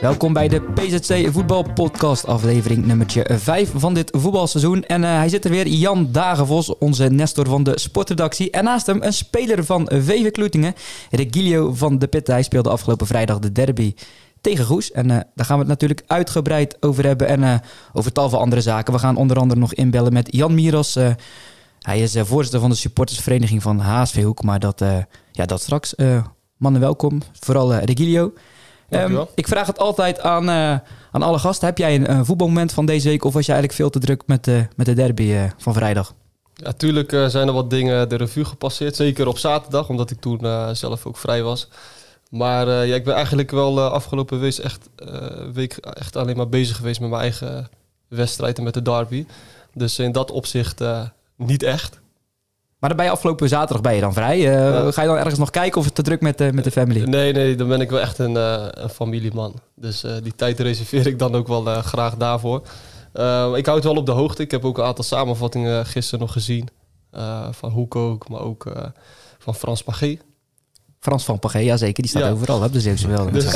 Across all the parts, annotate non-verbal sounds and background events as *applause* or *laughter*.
Welkom bij de PZC Voetbal Podcast, aflevering nummertje 5 van dit voetbalseizoen. En uh, hij zit er weer, Jan Dagenvos, onze Nestor van de sportredactie. En naast hem een speler van VV Kloetingen, Regilio van de Pitte. Hij speelde afgelopen vrijdag de derby tegen Goes. En uh, daar gaan we het natuurlijk uitgebreid over hebben en uh, over tal van andere zaken. We gaan onder andere nog inbellen met Jan Miros. hij is voorzitter van de supportersvereniging van HSV Hoek, maar dat, ja, dat straks. mannen, welkom. Vooral Regilio. Um, ik vraag het altijd aan, uh, aan alle gasten. Heb jij een, een, voetbalmoment van deze week of was je eigenlijk veel te druk met, uh, met de derby uh, van vrijdag? Ja, tuurlijk zijn er wat dingen de revue gepasseerd. Zeker op zaterdag, omdat ik toen zelf ook vrij was. Maar ja, ik ben eigenlijk wel afgelopen week echt, week echt alleen maar bezig geweest met mijn eigen wedstrijd en met de derby. Dus in dat opzicht niet echt. Maar dan ben je afgelopen zaterdag ben je dan vrij. Uh, Ga je dan ergens nog kijken of het te druk met de, met de family? Nee, nee, dan ben ik wel echt een, uh, een familieman. Dus uh, die tijd reserveer ik dan ook wel graag daarvoor. ik hou het wel op de hoogte. Ik heb ook een aantal samenvattingen gisteren nog gezien. van Hoek ook, maar ook van Frans Pagé. Frans van Pagé, ja zeker. Die staat ja. overal op de Zeeuwse wel. Dus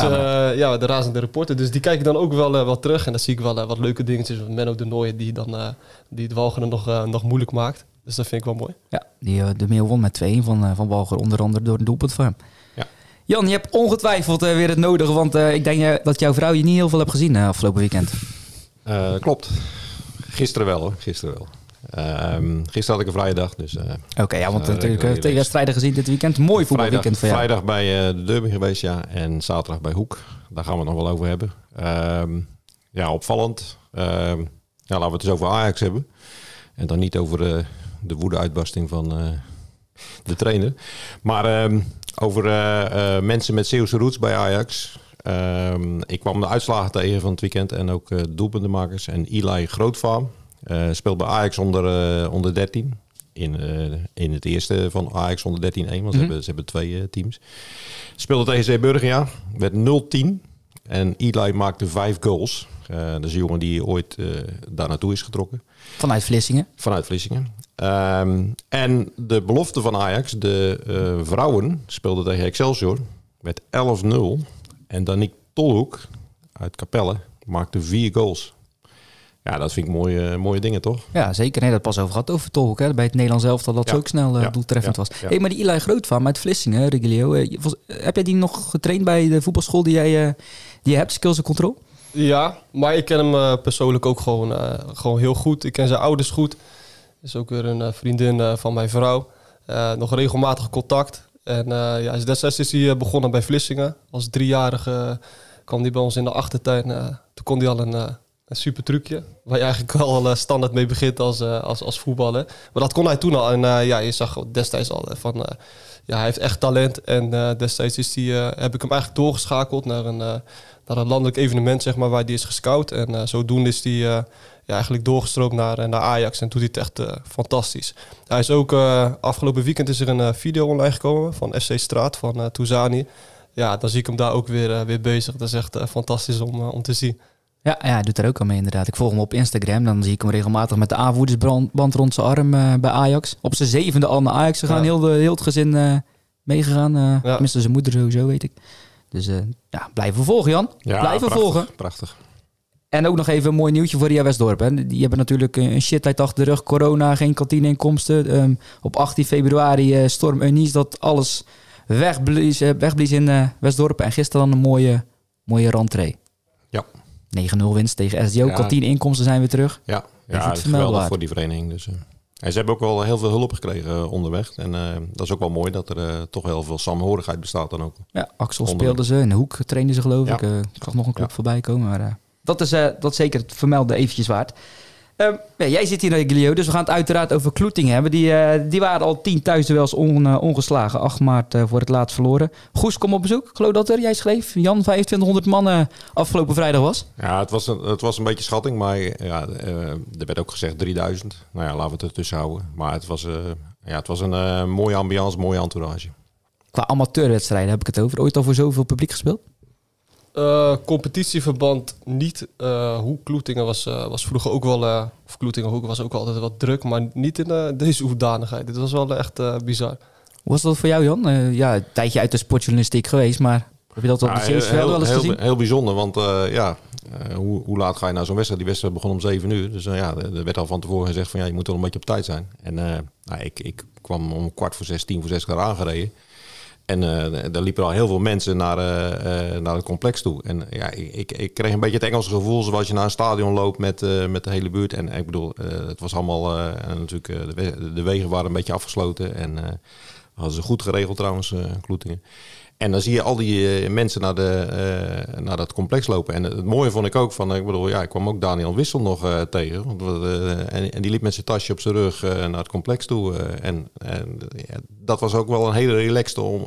ja, de razende reporter. Dus die kijk ik dan ook wel, wel terug. En dan zie ik wel wat leuke dingetjes. Menno de Nooijen die, dan, die het Walgeren nog, nog moeilijk maakt. Dus dat vind ik wel mooi. Ja, die, uh, de Meeuw won met 2 van, uh, van Walger, onder andere door een doelpunt van hem. Ja. Jan, je hebt ongetwijfeld uh, weer het nodige, want ik denk dat jouw vrouw je niet heel veel hebt gezien afgelopen weekend. klopt. Gisteren wel hoor, gisteren wel. Ehm, gisteren had ik een vrije dag, dus... Oké, ja, want natuurlijk twee wedstrijden gezien dit weekend. Mooi voetbalweekend voor jou. Vrijdag bij de derby geweest, ja. En zaterdag bij Hoek. Daar gaan we het nog wel over hebben. Um, ja, opvallend. Um, ja, laten we het eens over Ajax hebben. En dan niet over de woede-uitbarsting van uh, de trainer. Maar uh, over uh, mensen met Zeeuwse roots bij Ajax. Ehm, ik kwam de uitslagen tegen van het weekend en ook doelpuntenmakers. En Eli Grootvaam speelt bij Ajax onder, onder 13. In, in het eerste van Ajax onder 13-1, want mm -hmm. ze, mhm. hebben, ze hebben twee teams. Speelde tegen Zeeburgia, werd 0-10. En Eli maakte vijf goals. dat is een jongen die ooit daar naartoe is getrokken. Vanuit Vlissingen? Vanuit Vlissingen. Um, en de belofte van Ajax, de uh, vrouwen, speelden tegen Excelsior met 11-0. En Daniek Tolhoek uit Capelle maakte vier goals. Ja, dat vind ik mooie, mooie dingen, toch? Ja, zeker. Nee, dat pas over gehad over Tolhoek. Hè, bij het Nederlands elftal dat ja. zo ook snel uh, ja. doeltreffend was. Hey, maar die Eli Grootvaam uit Vlissingen, Regilio. Uh, heb jij die nog getraind bij de voetbalschool die jij, je hebt, Skills en Control? Ja, maar ik ken hem persoonlijk ook gewoon, gewoon heel goed. Ik ken zijn ouders goed is ook weer een eh, vriendin eh, van mijn vrouw. Eh, nog regelmatig contact. En ja, destijds is hij begonnen bij Vlissingen. Als driejarige kwam hij bij ons in de achtertuin. toen kon hij al een, een super trucje. Waar je eigenlijk al standaard mee begint als, als, als voetballer. Maar dat kon hij toen al. En ja, je zag destijds al van... ja, hij heeft echt talent. En destijds is die, heb ik hem eigenlijk doorgeschakeld naar een, naar een landelijk evenement, zeg maar, waar hij is gescout. En zodoende is hij ja, eigenlijk doorgestroomd naar, eh, naar Ajax en doet hij het echt fantastisch. Hij is ook afgelopen weekend is er een video online gekomen van FC Straat van Touzani. Ja, dan zie ik hem daar ook weer, weer bezig. Dat is echt fantastisch om, om te zien. Ja, ja, hij doet er ook al mee inderdaad. Ik volg hem op Instagram. Dan zie ik hem regelmatig met de aanvoerdersband rond zijn arm bij Ajax. Op zijn zevende al naar Ajax gegaan. Heel, de, heel het gezin meegegaan. Uh, ja. Tenminste zijn moeder sowieso, weet ik. Dus ja, blijven volgen Jan. Ja, blijven prachtig, volgen. Prachtig. En ook nog even een mooi nieuwtje voor Ria Westdorp. Hè. Die hebben natuurlijk een shittijd achter de rug. Corona, geen kantineinkomsten. Um, op 18 februari uh, storm Eunice dat alles wegblies, uh, wegblies in uh, Westdorp. En gisteren dan een mooie, mooie rentree. Ja. 9-0 winst tegen SDO. Ja. Kantineinkomsten zijn weer terug. Ja, ja dat is geweldig voor die vereniging. Dus, en ze hebben ook wel heel veel hulp gekregen onderweg. En dat is ook wel mooi dat er toch heel veel samenhorigheid bestaat dan ook. Ja, Axel speelden ze. En Hoek trainden ze geloof ik. ik zag nog een club voorbij komen. Maar dat is, dat zeker het vermelden eventjes waard. Ehm, ja, jij zit hier naar Glio, dus we gaan het uiteraard over Kloeting hebben. Die, eh, die waren al tien thuisduels on, uh, ongeslagen. 8 maart uh, voor het laatst verloren. Goes, kom op bezoek. Ik geloof dat er, jij schreef, Jan, 2500 man afgelopen vrijdag was. Ja, het was een, het was een beetje schatting, maar ja, er werd ook gezegd 3000. Nou ja, laten we het ertussen houden. Maar het was, ja, het was een mooie ambiance, mooie entourage. Qua amateurwedstrijden heb ik het over. Ooit al voor zoveel publiek gespeeld? Uh, competitieverband niet. Uh, hoe Kloetingen was, uh, was vroeger ook wel... of Kloetingen was ook altijd wat druk, maar niet in deze hoedanigheid. Dit was wel echt bizar. Hoe was dat voor jou, Jan? ja, een tijdje uit de sportjournalistiek geweest, maar heb je dat op de ja, heel, wel eens heel, gezien? Heel bijzonder, want ja, hoe, hoe, laat ga je naar zo'n wedstrijd? Die wedstrijd begon om 7 uur. Dus ja, er werd al van tevoren gezegd van ja, je moet wel een beetje op tijd zijn. En nou, ik, ik kwam om kwart voor zes, tien voor zes eraan gereden. En uh, daar liepen al heel veel mensen naar, uh, naar het complex toe. En ja, ik, ik kreeg een beetje het Engelse gevoel zoals je naar een stadion loopt met, met de hele buurt. En ik bedoel, het was allemaal natuurlijk, de, wegen waren een beetje afgesloten. En hadden ze goed geregeld trouwens, Kloetingen. En dan zie je al die uh, mensen naar, de, uh, naar dat complex lopen. En het mooie vond ik ook van, ik bedoel, ja, ik kwam ook Daniel Wissel nog uh, tegen. Want, en, en, die liep met zijn tasje op zijn rug naar het complex toe. en en ja, dat was ook wel een hele relaxte om.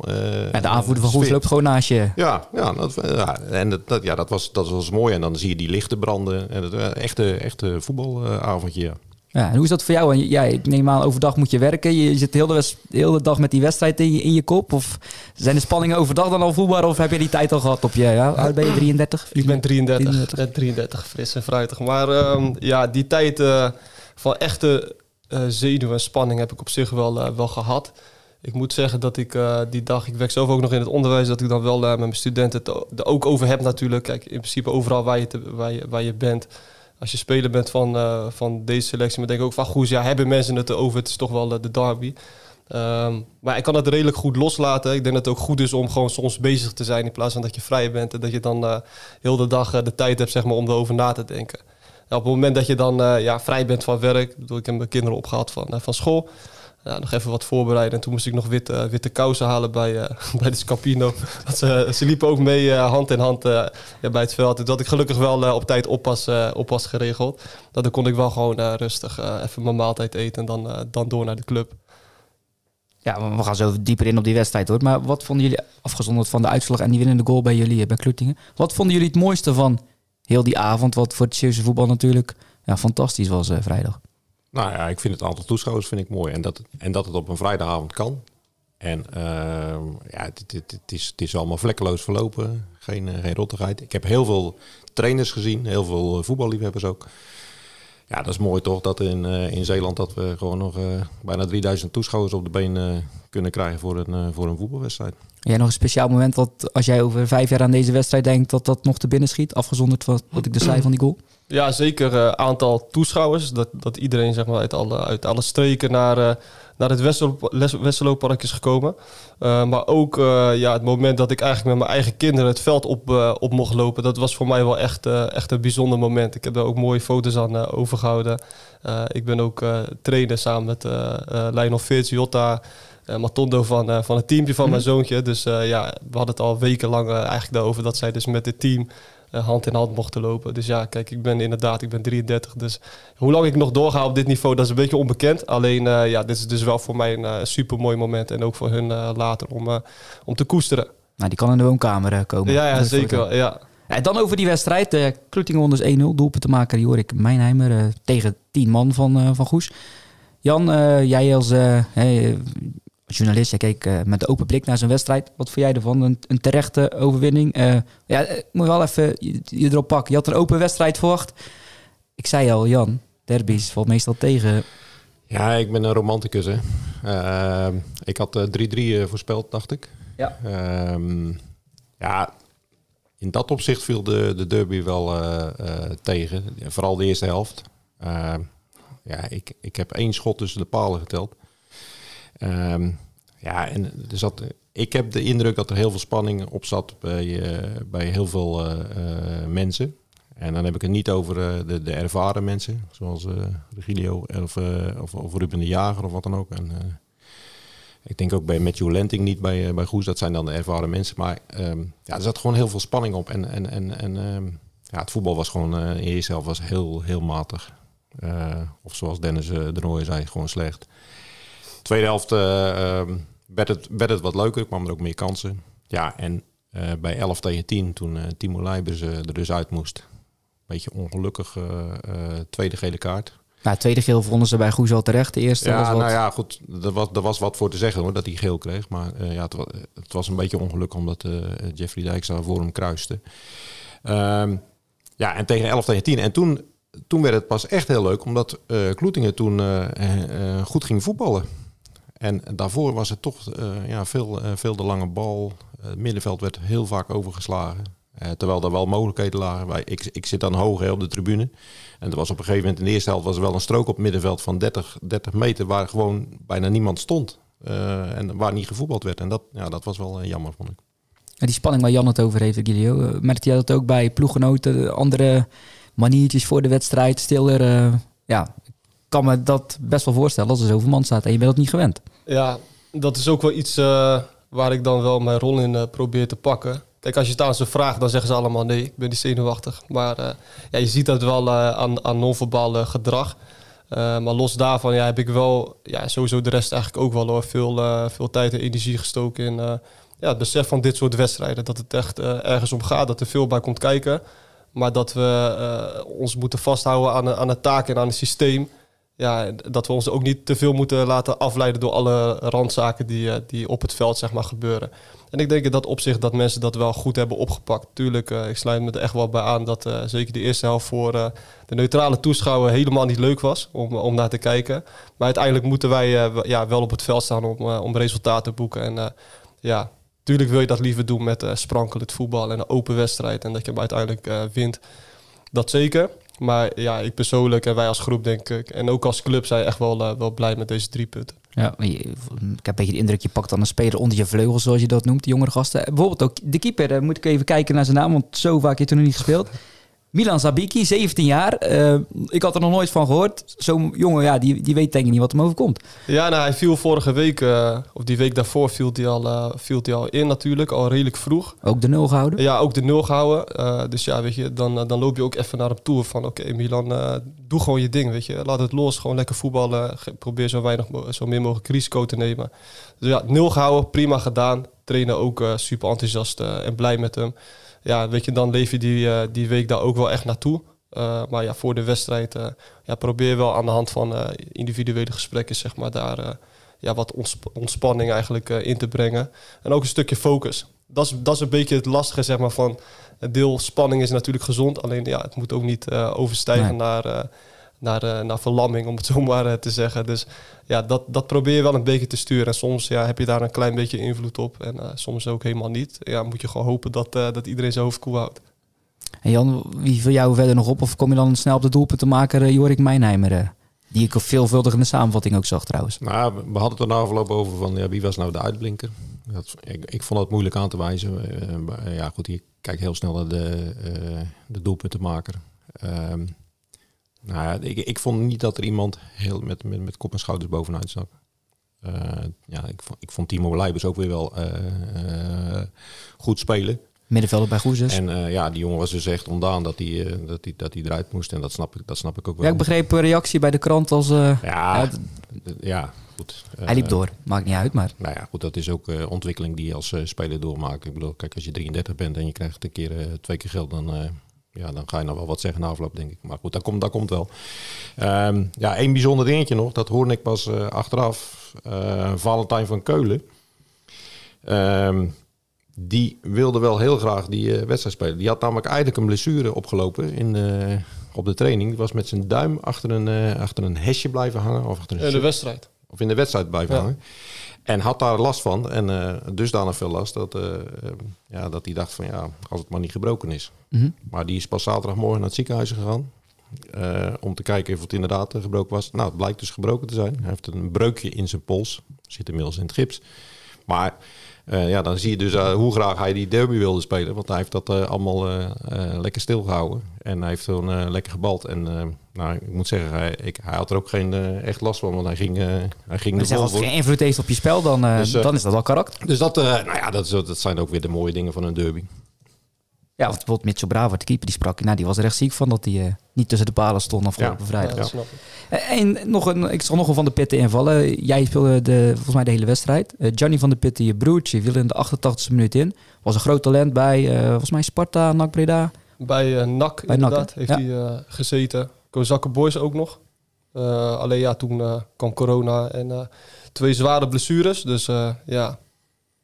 en de aanvoerder van Goes loopt gewoon naast je. Ja, ja, dat, ja en dat, ja, dat, was, dat was mooi. En dan zie je die lichten branden. En het, echte, echte voetbalavondje, ja. Ja, en hoe is dat voor jou? Ja, ik neem aan, overdag moet je werken. Je zit de hele, de hele dag met die wedstrijd in je, in je kop. Of zijn de spanningen overdag dan al voelbaar? Of heb je die tijd al gehad op je? Ja, oud ben je 33? Ik ben 33. 33, 33 fris en fruitig. Maar um, ja, die tijd uh, van echte uh, zenuw en spanning heb ik op zich wel, uh, wel gehad. Ik moet zeggen dat ik die dag, ik werk zelf ook nog in het onderwijs, dat ik dan wel met mijn studenten het er ook over heb natuurlijk. Kijk, in principe overal waar je, te, waar je, waar je bent als je speler bent van, uh, van deze selectie, maar denk ook van goed, ja, hebben mensen het erover? Het is toch wel de derby. Um, maar ik kan het redelijk goed loslaten. Ik denk dat het ook goed is om gewoon soms bezig te zijn in plaats van dat je vrij bent en dat je dan uh, heel de dag de tijd hebt zeg maar, om erover na te denken. Nou, op het moment dat je dan ja, vrij bent van werk, ik, bedoel, ik heb mijn kinderen opgehaald van, van school, ja, nog even wat voorbereiden. En toen moest ik nog witte, witte kousen halen bij, uh, *laughs* bij de Scapino. *laughs* Dat ze, ze liepen ook mee uh, hand in hand ja, bij het veld. Dus dat ik gelukkig wel op tijd oppas, oppas geregeld. Dat dan kon ik wel gewoon rustig even mijn maaltijd eten en dan, dan door naar de club. Ja, we gaan zo dieper in op die wedstrijd hoor. Maar wat vonden jullie, afgezonderd van de uitslag en die winnende goal bij jullie bij Kloetingen. Wat vonden jullie het mooiste van heel die avond? Wat voor het Zeeuwse voetbal natuurlijk ja, fantastisch was vrijdag. Nou ja, ik vind het aantal toeschouwers vind ik mooi. En dat, en dat het op een vrijdagavond kan. En uh, ja, het, het, is, het is allemaal vlekkeloos verlopen. Geen, uh, geen rottigheid. Ik heb heel veel trainers gezien. Heel veel voetballiefhebbers ook. Ja, dat is mooi toch dat in, uh, in Zeeland dat we gewoon nog bijna 3000 toeschouwers op de been kunnen krijgen voor een, voor een voetbalwedstrijd. Jij nog een speciaal moment dat als jij over vijf jaar aan deze wedstrijd denkt dat dat nog te binnen schiet? Afgezonderd van wat ik dus zei van die goal? Ja, zeker. Uh, aantal toeschouwers. Dat, dat iedereen zeg maar, uit, alle, uit alle streken naar, uh, naar het Westerlooppark is gekomen. Uh, maar ook ja, het moment dat ik eigenlijk met mijn eigen kinderen het veld op, op mocht lopen. Dat was voor mij wel echt, echt een bijzonder moment. Ik heb daar ook mooie foto's aan overgehouden. ik ben ook trainer samen met Lionel Fitz, Jota... Matondo van, van het teampje van mijn mhm. zoontje. Dus ja, we hadden het al wekenlang eigenlijk daarover dat zij dus met het team uh, hand in hand mochten lopen. Dus ja, kijk, ik ben inderdaad, ik ben 33. Dus hoe lang ik nog doorga op dit niveau, dat is een beetje onbekend. Alleen, uh, ja, dit is dus wel voor mij een uh, super mooi moment. En ook voor hun later om, om te koesteren. Nou, die kan in de woonkamer komen. Ja, ja zeker. Ja. En dan over die wedstrijd. Uh, Kloetingen onder 1-0. Doelpunt te maken, Jorik Mijnheimer tegen 10 man van, van Goes. Jan, jij als journalist, jij keek uh, met open blik naar zijn wedstrijd. Wat vond jij ervan? Een, een terechte overwinning? Uh, ja, eh, moet je wel even je, je, erop pakken. Je had een open wedstrijd verwacht. Ik zei al, Jan, derbies valt meestal tegen. Ja, ik ben een romanticus. Hè. Uh, ik had 3-3 voorspeld, dacht ik. Ja. Ehm, ja, in dat opzicht viel de, de derby wel tegen. Vooral de eerste helft. Ja, ik, ik heb één schot tussen de palen geteld. Um, ja, en er ik heb de indruk dat er heel veel spanning op zat bij, uh, bij heel veel uh, uh, mensen. En dan heb ik het niet over de, de ervaren mensen, zoals Regilio of, of, of, Ruben de Jager of wat dan ook. En, ik denk ook bij Matthew Lenting niet bij, bij Goes, dat zijn dan de ervaren mensen. Maar um, ja, er zat gewoon heel veel spanning op. En, en, en, en um, ja, het voetbal was gewoon in jezelf was heel, heel matig. Eh, of zoals Dennis de Nooijer zei, gewoon slecht. Tweede helft uh, werd, het, werd het wat leuker, kwam er ook meer kansen. Ja, en bij 11 tegen 10, toen Timo Leibers er dus uit moest. Beetje ongelukkig tweede gele kaart. Nou, tweede geel vonden ze bij Goes al terecht. De eerste ja, was wat... nou ja, goed. Er was, er was wat voor te zeggen hoor, dat hij geel kreeg. Maar ja, het was, het, was een beetje ongelukkig omdat Jeffrey Dijkstra voor hem kruiste. Um, ja, en tegen 11 tegen 10. En toen toen werd het pas echt heel leuk, omdat uh, Kloetingen toen goed ging voetballen. En daarvoor was het toch ja, veel, veel de lange bal. Het middenveld werd heel vaak overgeslagen. terwijl er wel mogelijkheden lagen. Ik, ik zit dan hoog hè, op de tribune. En er was op een gegeven moment in de eerste helft was er wel een strook op het middenveld van 30, 30 meter waar gewoon bijna niemand stond. en waar niet gevoetbald werd. En dat, ja, dat was wel jammer, vond ik. En die spanning waar Jan het over heeft, Guido. Merkte jij dat ook bij ploeggenoten, andere maniertjes voor de wedstrijd, stiller. Ja, kan me dat best wel voorstellen als er zoveel man staat en je bent dat niet gewend. Ja, dat is ook wel iets uh, waar ik dan wel mijn rol in uh, probeer te pakken. Kijk, als je het aan ze vraagt, dan zeggen ze allemaal nee, ik ben niet zenuwachtig. Maar ja, je ziet dat wel aan, aan non-verbaal gedrag. maar los daarvan ja, heb ik wel ja, sowieso de rest eigenlijk ook wel hoor, veel, veel tijd en energie gestoken in ja, het besef van dit soort wedstrijden. Dat het echt ergens om gaat, dat er veel bij komt kijken. Maar dat we ons moeten vasthouden aan, aan het taak en aan het systeem. Ja, dat we ons ook niet te veel moeten laten afleiden door alle randzaken die, uh, die op het veld zeg maar, gebeuren. En ik denk in dat opzicht dat mensen dat wel goed hebben opgepakt. Tuurlijk, uh, ik sluit me er echt wel bij aan dat zeker de eerste helft voor de neutrale toeschouwer helemaal niet leuk was om, om naar te kijken. Maar uiteindelijk moeten wij ja, wel op het veld staan om, om resultaten te boeken. En ja, Tuurlijk wil je dat liever doen met sprankelend voetbal en een open wedstrijd. En dat je hem uiteindelijk wint. Dat zeker. Maar ja, ik persoonlijk en wij als groep denk ik. En ook als club zijn echt wel, uh, wel blij met deze drie punten. Ja, ik heb een beetje de indruk, je pakt dan een speler onder je vleugel, zoals je dat noemt, die jongere gasten. Bijvoorbeeld ook de keeper, daar moet ik even kijken naar zijn naam, want zo vaak heeft hij nog niet gespeeld. Milan Zabiki, 17 jaar. Uh, ik had er nog nooit van gehoord. Zo'n jongen, ja, die, die weet denk ik niet wat hem overkomt. Ja, nou, hij viel vorige week, uh, of die week daarvoor, viel hij al, uh, viel hij al in natuurlijk. Al redelijk vroeg. Ook de nul gehouden? Ja, ook de nul gehouden. dus ja, weet je, dan, dan loop je ook even naar hem toe van... Oké, Milan, doe gewoon je ding, weet je. Laat het los, gewoon lekker voetballen. Probeer zo, weinig, zo min mogelijk risico te nemen. Dus ja, nul gehouden, prima gedaan. Trainer ook super enthousiast en blij met hem ja, weet je, dan leef je die, uh, die week daar ook wel echt naartoe. Uh, maar ja, voor de wedstrijd uh, ja, probeer wel aan de hand van individuele gesprekken, zeg maar, daar ja, wat ontspanning eigenlijk in te brengen. En ook een stukje focus. Dat is, dat is een beetje het lastige, zeg maar, van het deel spanning is natuurlijk gezond. Alleen ja, het moet ook niet overstijgen nee. naar naar, uh, naar verlamming, om het zo *laughs* maar uh, te zeggen. Dus ja, dat, dat probeer je wel een beetje te sturen. En soms ja, heb je daar een klein beetje invloed op. En uh, soms ook helemaal niet. Ja, moet je gewoon hopen dat, dat iedereen zijn hoofd koel houdt. En Jan, wie voor jou verder nog op? Of kom je dan snel op de doelpunt te maken, Jorik Mijnheimer? Die ik veelvuldig in de samenvatting ook zag trouwens. Nou, we hadden het er na afloop over van ja, wie was nou de uitblinker. Dat, ik, ik vond het moeilijk aan te wijzen. ja, goed, je kijkt heel snel naar de, de doelpuntenmaker. Ehm, nou ja, ik, ik vond niet dat er iemand heel met, met, met kop en schouders bovenuit stak. Uh, ja, ik, vond, ik vond Timo Leibers ook weer wel uh, uh, goed spelen. Middenvelder bij Goezes. En ja, die jongen was dus echt ontdaan dat hij, dat hij, dat hij eruit moest. En dat snap ik, dat snap ik ook wel. Ja, ik begreep een reactie bij de krant als... ja, ja, ja, goed. Hij liep door. Maakt niet uit, maar... Nou ja, goed, dat is ook ontwikkeling die je als speler doormaakt. Ik bedoel, kijk, als je 33 bent en je krijgt een keer twee keer geld, dan ja, dan ga je nog wel wat zeggen na afloop, denk ik. Maar goed, dat komt, dat komt wel. Um, ja, één bijzonder dingetje nog. Dat hoorde ik pas uh, achteraf. Uh, Valentijn van Keulen. Um, die wilde wel heel graag die uh, wedstrijd spelen. Die had namelijk eigenlijk een blessure opgelopen in op de training. Die was met zijn duim achter een, achter een hesje blijven hangen. Of achter een in de wedstrijd. Of in de wedstrijd blijven ja. hangen. En had daar last van. En uh, dusdanig veel last dat, uh, ja, dat hij dacht van ja, als het maar niet gebroken is. Mm -hmm. Maar die is pas zaterdagmorgen naar het ziekenhuis gegaan. Uh, om te kijken of het inderdaad gebroken was. Nou, het blijkt dus gebroken te zijn. Hij heeft een breukje in zijn pols. Zit inmiddels in het gips. Maar ja, dan zie je dus uh, hoe graag hij die derby wilde spelen. Want hij heeft dat uh, allemaal lekker stilgehouden. En hij heeft gewoon lekker gebald. En nou, ik moet zeggen, hij, ik, hij had er ook geen echt last van. Want hij ging, hij ging de Als het geen invloed heeft op je spel, dan, dus, dan is dat wel karakter. Dus dat, nou ja, dat, dat zijn ook weer de mooie dingen van een derby. Ja, want bijvoorbeeld Mitchell Bravo, de keeper, die sprak. Nou, die was er echt ziek van dat hij eh, niet tussen de palen stond afgelopen Ja. Ja, vrijdag. snap ik. Eh, En nog een, ik zal nog een van de Pitten invallen. Jij speelde de, volgens mij de hele wedstrijd. Eh, Gianni van de Pitten, je broertje, viel in de 88e minuut in. Was een groot talent bij, volgens mij Sparta, NAC Breda. Bij NAC Bij inderdaad NAC, heeft Ja. hij gezeten. Kozakke Boys ook nog. Alleen ja, toen kwam corona en twee zware blessures. Dus ja,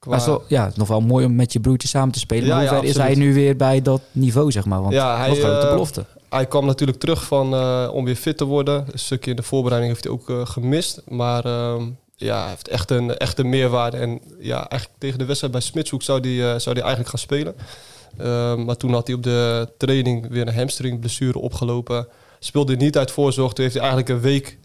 qua... Zo, ja, het is nog wel mooi om met je broertje samen te spelen. Ja, maar hoe ver is hij nu weer bij dat niveau, zeg maar? Want Ja, hij, hij, grote eh, belofte. Hij kwam natuurlijk terug van, eh, om weer fit te worden. Een stukje in de voorbereiding heeft hij ook eh, gemist. Maar ehm, ja, hij heeft echt een, echt een meerwaarde. En ja, eigenlijk tegen de wedstrijd bij Smitshoek zou hij, zou hij eigenlijk gaan spelen. Ehm, maar toen had hij op de training weer een hamstringblessure opgelopen. Speelde hij niet uit voorzorg. Toen heeft hij eigenlijk een week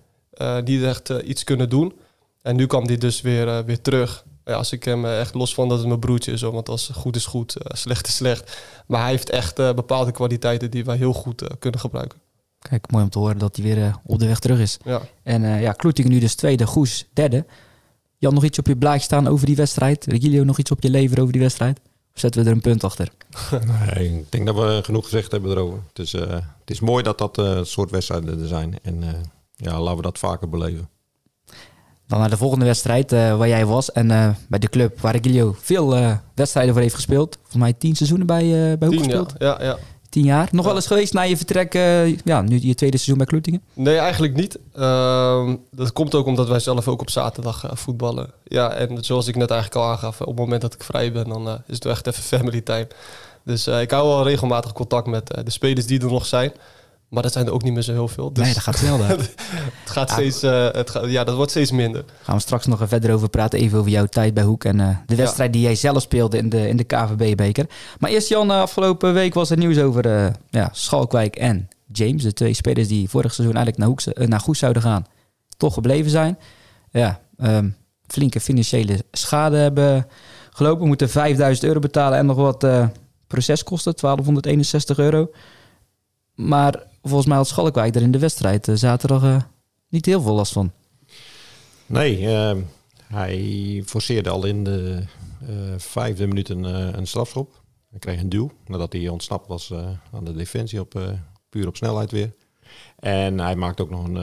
niet echt iets kunnen doen. En nu kwam hij dus weer, weer terug. Ja, als ik hem eh, echt los van dat het mijn broertje is, hoor, want als goed is goed, eh, slecht is slecht. Maar hij heeft echt eh, bepaalde kwaliteiten die wij heel goed kunnen gebruiken. Kijk, mooi om te horen dat hij weer op de weg terug is. Ja. En eh ja, Kloetingen nu dus tweede, Goes derde. Jan, nog iets op je blaadje staan over die wedstrijd? Regilio, nog iets op je lever over die wedstrijd? Of zetten we er een punt achter? *laughs* Nee, ik denk dat we genoeg gezegd hebben erover. Het is, eh, het is mooi dat dat soort wedstrijden er zijn. En eh, ja, laten we dat vaker beleven. Dan naar de volgende wedstrijd eh, waar jij was. En eh, bij de club waar Regilio veel eh, wedstrijden voor heeft gespeeld. Volgens mij tien seizoenen bij, bij Hoek Tien, ja. Ja, ja. Tien jaar. Nog Ja. wel eens geweest na je vertrek. ja, nu je tweede seizoen bij Kloetingen. Nee, eigenlijk niet. Ehm, dat komt ook omdat wij zelf ook op zaterdag voetballen. Ja, en zoals ik net eigenlijk al aangaf, op het moment dat ik vrij ben, dan is het echt even *laughs* family time. Dus ik hou wel regelmatig contact met de spelers die er nog zijn. Maar dat zijn er ook niet meer zo heel veel. Dus Nee, dat gaat snel *laughs* het gaat steeds, eh, het gaat, ja, dat wordt steeds minder. gaan we straks nog verder over praten. Even over jouw tijd bij Hoek. En eh, de wedstrijd die jij zelf speelde in de, in de KVB-beker. Maar eerst Jan, eh, afgelopen week was er nieuws over ja, Schalkwijk en James. De twee spelers die vorig seizoen eigenlijk naar, Hoek, naar Goes zouden gaan. Toch gebleven zijn. Ja, ehm, flinke financiële schade hebben gelopen. Moeten 5000 euro betalen en nog wat proceskosten. 1261 euro. Maar volgens mij had Schalkwijk er in de wedstrijd eh, zaterdag eh, niet heel veel last van. Nee, eh, hij forceerde al in de eh, vijfde minuut een, een strafschop. Hij kreeg een duw nadat hij ontsnapt was aan de defensie op, puur op snelheid weer. En hij maakte ook nog een,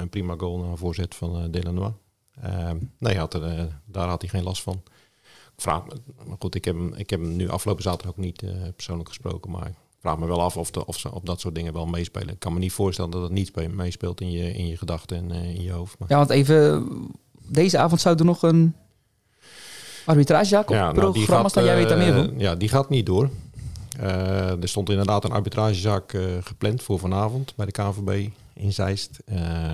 een- prima goal naar een voorzet van Delanois. Eh, nee, had er, daar had hij geen last van. Ik vraag me, maar goed, ik heb, hem, ik heb hem nu afgelopen zaterdag ook niet persoonlijk gesproken, maar vraag me wel af of, de, of ze op dat soort dingen wel meespelen. Ik kan me niet voorstellen dat het niet spe- meespeelt in je, in je gedachten en eh, in je hoofd. Maar... Ja, want even, deze avond zou er nog een arbitragezaak op Ja, nou, programma staan. Jij weet daar meer eh, van. Ja, die gaat niet door. Eh, er stond inderdaad een arbitragezaak gepland voor vanavond bij de KNVB in Zeist.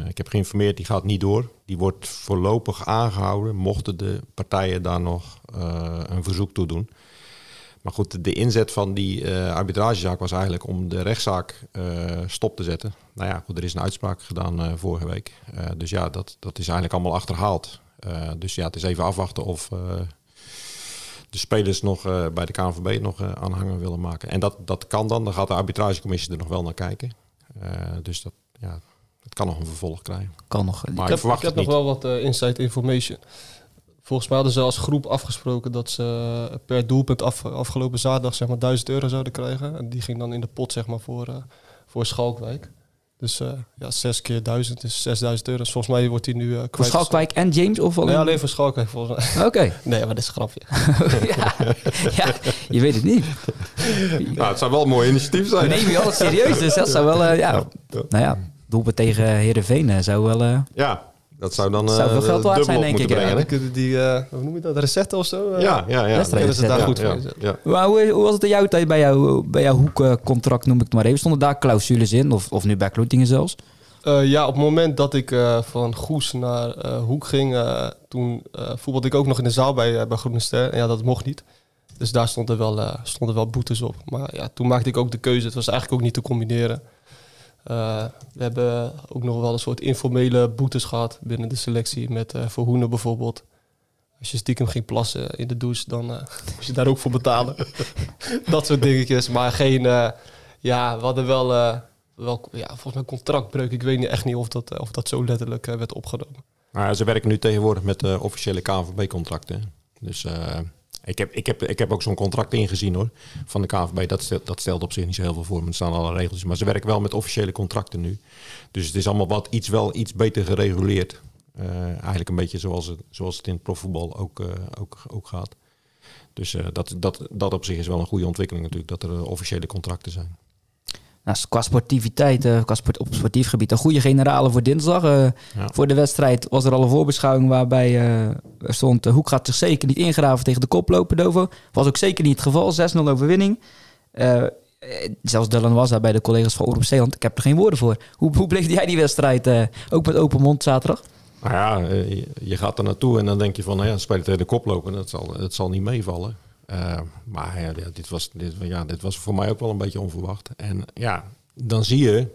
Ik heb geïnformeerd, die gaat niet door. Die wordt voorlopig aangehouden, mochten de partijen daar nog een verzoek toe doen. Maar goed, de inzet van die eh, arbitragezaak was eigenlijk om de rechtszaak eh, stop te zetten. Nou ja, goed, er is een uitspraak gedaan eh, vorige week. Dus ja, dat, dat is eigenlijk allemaal achterhaald. Dus ja, het is even afwachten of de spelers nog bij de KNVB nog aanhanger willen maken. En dat, dat kan dan. Dan gaat de arbitragecommissie er nog wel naar kijken. Dus dat, ja, het kan nog een vervolg krijgen. Kan nog. Maar ik heb, ik heb nog wel wat inside information. Volgens mij hadden ze als groep afgesproken dat ze per doelpunt af, afgelopen zaterdag zeg maar 1000 euro zouden krijgen. En die ging dan in de pot zeg maar voor, eh, voor Schalkwijk. Dus eh, ja, 6 keer 1000 is 6000 euro. Dus volgens mij wordt hij nu eh kwijt. Voor Schalkwijk en James? Of Nee, alleen? alleen voor Schalkwijk volgens mij. *laughs* Oké. Nee, maar dat is een grapje. *laughs* ja. ja, je weet het niet. Nou, het zou wel een mooi initiatief zijn. nemen je altijd serieus. Dus dat zou wel, eh, ja, Ja. nou ja, doelpunt tegen Heerenveen zou wel... eh, Ja, dat zou dan Zou eh, veel geld waard dubbel zijn, denk ik, ja. Dan kunnen die, eh, hoe noem je dat, recepten of zo? eh, Ja, ja, ja. Kunnen ze daar Ja, goed ja, voor ja. Maar hoe, hoe was het in jouw tijd bij, jou, bij jouw hoekcontract, noem ik het maar even? Stonden daar clausules in? Of, of nu bij Kloetingen zelfs? Eh, ja, op het moment dat ik eh, van Goes naar eh, Hoek ging, eh, toen eh, voetbalde ik ook nog in de zaal bij, bij Groene Ster. En ja, dat mocht niet. Dus daar stonden wel, eh, stonden wel boetes op. Maar ja, toen maakte ik ook de keuze. Het was eigenlijk ook niet te combineren. Eh, we hebben ook nog wel een soort informele boetes gehad binnen de selectie. Met uh, voor Hoenen bijvoorbeeld. Als je stiekem ging plassen in de douche, dan uh, *laughs* moest je daar ook voor betalen. *laughs* dat soort dingetjes. Maar geen... Ja, we hadden wel... Wel, ja, volgens mij contractbreuk. Ik weet echt niet of dat, of dat zo letterlijk werd opgenomen. Maar ze werken nu tegenwoordig met officiële KNVB-contracten. Dus Ik heb, ik heb, ik heb ook zo'n contract ingezien hoor, van de KNVB. Dat stelt, dat stelt op zich niet zo heel veel voor. Er staan alle regels. Maar ze werken wel met officiële contracten nu. Dus het is allemaal wat iets, wel iets beter gereguleerd. Uh, eigenlijk een beetje zoals het, zoals het in het profvoetbal ook, uh, ook, ook gaat. Dus uh, dat, dat, dat op zich is wel een goede ontwikkeling natuurlijk, dat er officiële contracten zijn. Nou, qua sportiviteit, uh, qua sport, op sportief gebied, een goede generale voor dinsdag. Uh, ja. Voor de wedstrijd was er al een voorbeschouwing waarbij uh, er stond... Hoek gaat zich zeker niet ingraven tegen de koploper Dovo. Was ook zeker niet het geval, 6-0 overwinning. zelfs Dylan was daar bij de collega's van Oorlog Zeeland. Ik heb er geen woorden voor. Hoe, hoe bleef jij die wedstrijd, ook met open mond zaterdag? Nou ja, je gaat er naartoe en dan denk je van... Nou ja, spelen tegen de koploper, dat zal, dat zal niet meevallen. Uh, maar ja, dit, was, dit, ja, dit was voor mij ook wel een beetje onverwacht. En ja, dan zie je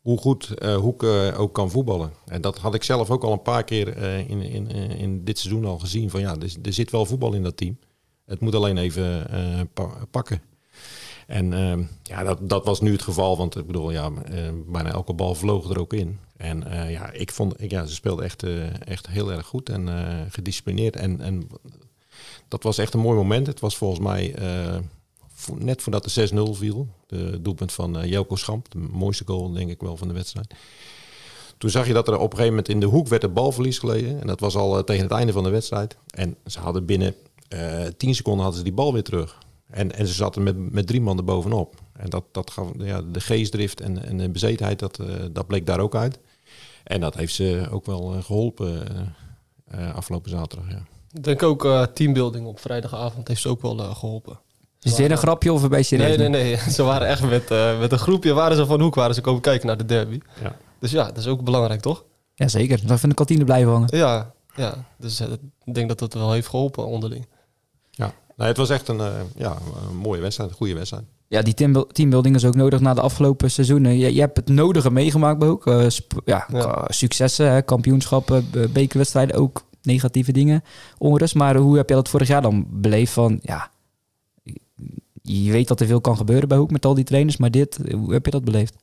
hoe goed uh, Hoek uh, ook kan voetballen. En dat had ik zelf ook al een paar keer in, in, in dit seizoen al gezien. Van ja, er, zit wel voetbal in dat team. Het moet alleen even pa pakken. En ehm, ja, dat, dat was nu het geval. Want ik bedoel, ja, bijna elke bal vloog er ook in. En ja, ik vond, ja, ze speelden echt, echt heel erg goed en gedisciplineerd. En, en dat was echt een mooi moment. Het was volgens mij uh, net voordat de 6-0 viel. De doelpunt van uh, Jelko Schamp. De mooiste goal denk ik wel van de wedstrijd. Toen zag je dat er op een gegeven moment in de hoek werd de balverlies geleden. En dat was al uh, tegen het einde van de wedstrijd. En ze hadden binnen 10 seconden hadden ze die bal weer terug. En, en ze zaten met, met drie man er bovenop. En dat, dat gaf ja, de geestdrift en, en de bezetenheid, dat, dat bleek daar ook uit. En dat heeft ze ook wel geholpen afgelopen zaterdag. Ja. Ik denk ook uh, teambuilding op vrijdagavond heeft ze ook wel uh, geholpen. Is dit een grapje of een beetje Nee, nee, nee. *laughs* ze waren echt met, uh, met een groepje, waren ze van Hoek, waren ze komen kijken naar de derby. Ja. Dus ja, dat is ook belangrijk, toch? Ja, zeker. Dan van de kantine blijven hangen. Ja, ja. dus ik denk dat dat wel heeft geholpen onderling. Ja, nee, het was echt een, ja, een mooie wedstrijd, een goede wedstrijd. Ja, die teambuilding is ook nodig na de afgelopen seizoenen. Je, je hebt het nodige meegemaakt bij Hoek. ja, ja. successen, kampioenschappen, bekerwedstrijden ook negatieve dingen, onrust. Maar hoe heb je dat vorig jaar dan beleefd? Van ja, je weet dat er veel kan gebeuren bij Hoek met al die trainers, maar dit, hoe heb je dat beleefd?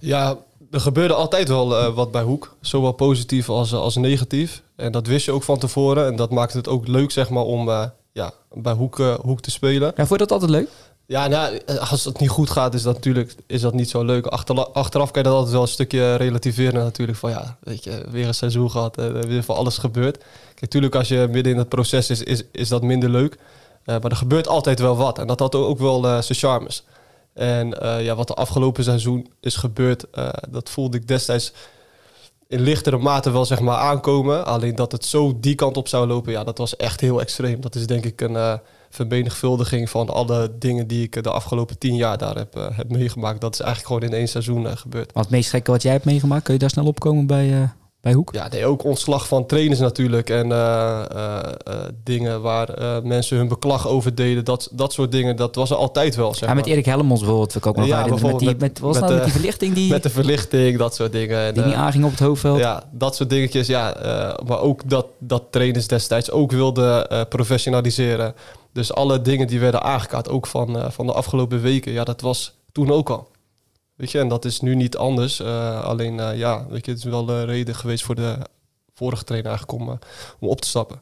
Ja, er gebeurde altijd wel uh, wat bij Hoek, zowel positief als, als negatief. En dat wist je ook van tevoren en dat maakte het ook leuk zeg maar, om uh, ja, bij Hoek, uh, Hoek te spelen. Ja, vond je dat altijd leuk? Ja, nou, als het niet goed gaat, is dat natuurlijk is dat niet zo leuk. achteraf kan je dat altijd wel een stukje relativeren natuurlijk. Van ja, weet je, weer een seizoen gehad, uh, weer van alles gebeurd. Kijk, natuurlijk als je midden in het proces is, is, is dat minder leuk. Uh, maar er gebeurt altijd wel wat. En dat had ook wel uh, zijn charmes. En ja, wat de afgelopen seizoen is gebeurd, dat voelde ik destijds in lichtere mate wel zeg maar aankomen. Alleen dat het zo die kant op zou lopen, ja, dat was echt heel extreem. Dat is denk ik een vermenigvuldiging van alle dingen die ik de afgelopen tien jaar daar heb, uh, heb meegemaakt. Dat is eigenlijk gewoon in één seizoen uh, gebeurd. Wat het meest gekke wat jij hebt meegemaakt, kun je daar snel opkomen bij, uh, bij Hoek? Ja, nee, ook ontslag van trainers natuurlijk. En dingen waar mensen hun beklag over deden. Dat, dat soort dingen, dat was er altijd wel. Zeg ja, met Erik Helmons bijvoorbeeld. We ook nog ja, met, die, met, was met, nou, met die verlichting? Die, met de verlichting, dat soort dingen. Die niet aanging op het hoofdveld. Ja, dat soort dingetjes. Ja, maar ook dat, dat trainers destijds ook wilden professionaliseren. Dus alle dingen die werden aangekaart, ook van, uh, van de afgelopen weken, ja, dat was toen ook al. Weet je, en dat is nu niet anders. Uh, alleen, uh, ja, weet je, het is wel de reden geweest voor de vorige trainer eigenlijk om, op te stappen.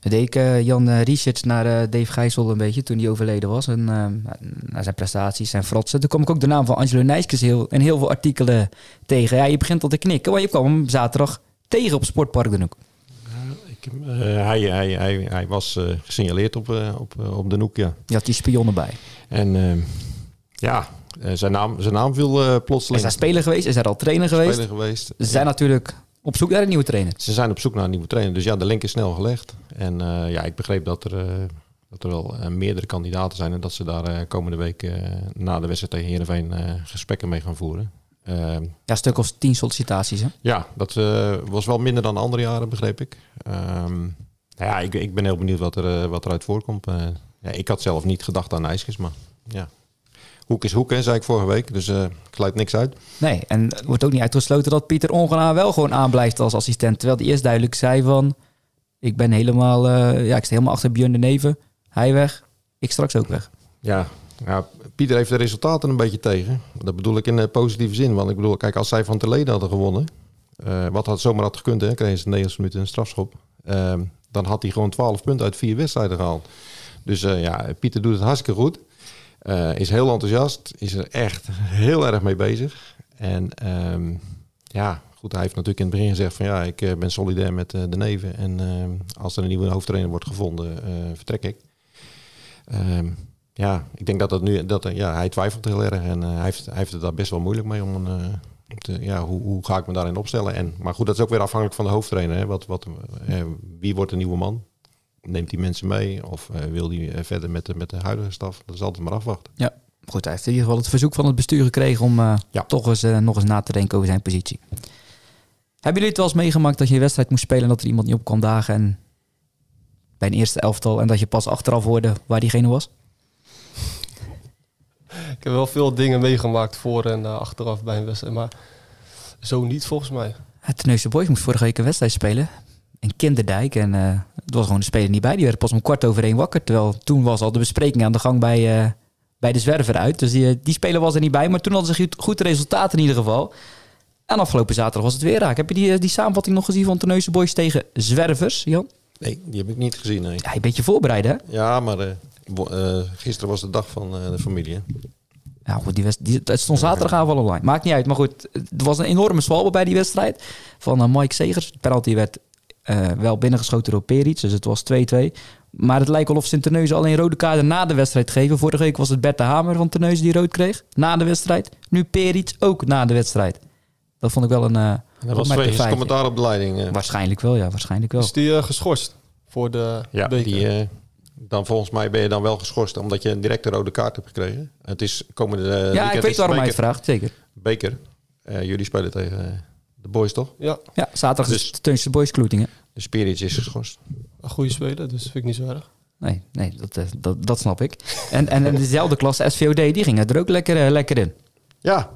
Dan deed ik Jan Richards naar Dave Gijssel een beetje toen hij overleden was. En naar zijn prestaties, zijn frotsen. Toen kwam ik ook de naam van Angelo Nijskes heel, en heel veel artikelen tegen. Ja, je begint al te knikken, want je kwam hem zaterdag tegen op Sportpark dan ook. Uh, hij, hij, hij, hij was uh, gesignaleerd op, uh, op, op de Nokia. Je had die spionnen bij. En ja, zijn, naam, zijn naam viel plotseling. Is hij speler geweest? Is hij al trainer geweest? Speler geweest. Ze zijn natuurlijk op zoek naar een nieuwe trainer. Ze zijn op zoek naar een nieuwe trainer. Dus ja, de link is snel gelegd. En ja, ik begreep dat er, dat er wel meerdere kandidaten zijn. En dat ze daar komende week na de wedstrijd tegen Heerenveen gesprekken mee gaan voeren. Uh, ja, een stuk of tien sollicitaties, hè? Ja, dat uh, was wel minder dan andere jaren, begreep ik. Um, nou ja, ik, ik ben heel benieuwd wat, er, uh, wat eruit voorkomt. Uh, ja, ik had zelf niet gedacht aan ijskes, maar ja. Hoek is hoek, hè, zei ik vorige week. Dus ik sluit niks uit. Nee, en het wordt ook niet uitgesloten dat Pieter Ongenaar wel gewoon aanblijft als assistent. Terwijl hij eerst duidelijk zei van... Ik ben helemaal, ja, ik sta helemaal achter Björn de Neven. Hij weg, ik straks ook weg. Ja, ja, Pieter heeft de resultaten een beetje tegen. Dat bedoel ik in positieve zin. Want ik bedoel, kijk, als zij van Teleden hadden gewonnen... Uh, wat had zomaar had gekund, hè, kregen ze 90 minuten een strafschop. Uh, dan had hij gewoon 12 punten uit vier wedstrijden gehaald. Dus eh, ja, Pieter doet het hartstikke goed. Eh, is heel enthousiast. Is er echt heel erg mee bezig. En ehm, ja, goed, hij heeft natuurlijk in het begin gezegd van ja, ik eh, ben solidair met de neven. En ehm, als er een nieuwe hoofdtrainer wordt gevonden, vertrek ik. Ehm, ja, ik denk dat dat nu, dat, ja, hij twijfelt heel erg en hij, heeft, hij heeft het daar best wel moeilijk mee om een, te, ja, hoe, hoe, ga ik me daarin opstellen? En, maar goed, dat is ook weer afhankelijk van de hoofdtrainer. Hè? Wat, wat, wie wordt de nieuwe man? neemt hij mensen mee of wil hij uh, verder met de, met de huidige staf? Dat is altijd maar afwachten. Ja, goed. Hij heeft in ieder geval het verzoek van het bestuur gekregen om ja. toch eens, nog eens na te denken over zijn positie. Hebben jullie het wel eens meegemaakt dat je een wedstrijd moest spelen en dat er iemand niet op kwam dagen en bij een eerste elftal en dat je pas achteraf hoorde waar diegene was? Ik heb wel veel dingen meegemaakt voor en achteraf bij een wedstrijd, maar zo niet volgens mij. Het Tenneuze Boys moest vorige week een wedstrijd spelen in Kinderdijk. En uh, was gewoon de speler niet bij. Die werd pas om kwart over één wakker. Terwijl toen was al de bespreking aan de gang bij, uh, bij de zwerver uit. Dus die, die speler was er niet bij. Maar toen hadden ze goed, goed resultaat in ieder geval. En afgelopen zaterdag was het weer raak. Heb je die, die samenvatting nog gezien van Terneuzen Boys tegen Zwervers, Jan? Nee, die heb ik niet gezien. Nee. Ja, een beetje voorbereid, hè? Ja, maar uh, gisteren was de dag van de familie. Hè? Ja, goed, die, die, het stond zaterdagavond online. Maakt niet uit. Maar goed, er was een enorme zwalbe bij die wedstrijd. Van Mike Segers. De penalty werd uh, wel binnengeschoten door Peric, dus het was 2-2. Maar het lijkt wel of Sint-Terneuzen alleen rode kaarten na de wedstrijd geven. Vorige week was het Bert de Hamer van Terneuzen die rood kreeg na de wedstrijd. Nu Peric ook na de wedstrijd. Dat vond ik wel een uh, Dat was twee commentaar op de leiding. Uh. Waarschijnlijk wel, ja. Waarschijnlijk wel. Is die geschorst voor de Ja, die, dan volgens mij ben je dan wel geschorst omdat je een directe rode kaart hebt gekregen. Het is komende Ja, ik weet waarom hij het vraagt, zeker. Beker. jullie spelen tegen de boys toch? Ja. Ja, zaterdag dus, is de Teunse Boys Kloetingen. De Spirit is geschorst. Een goede speler, dus vind ik niet zo erg. Nee, nee dat, eh, dat, dat snap ik. En, en dezelfde klasse SVOD, die gingen er ook lekker, lekker in. Ja,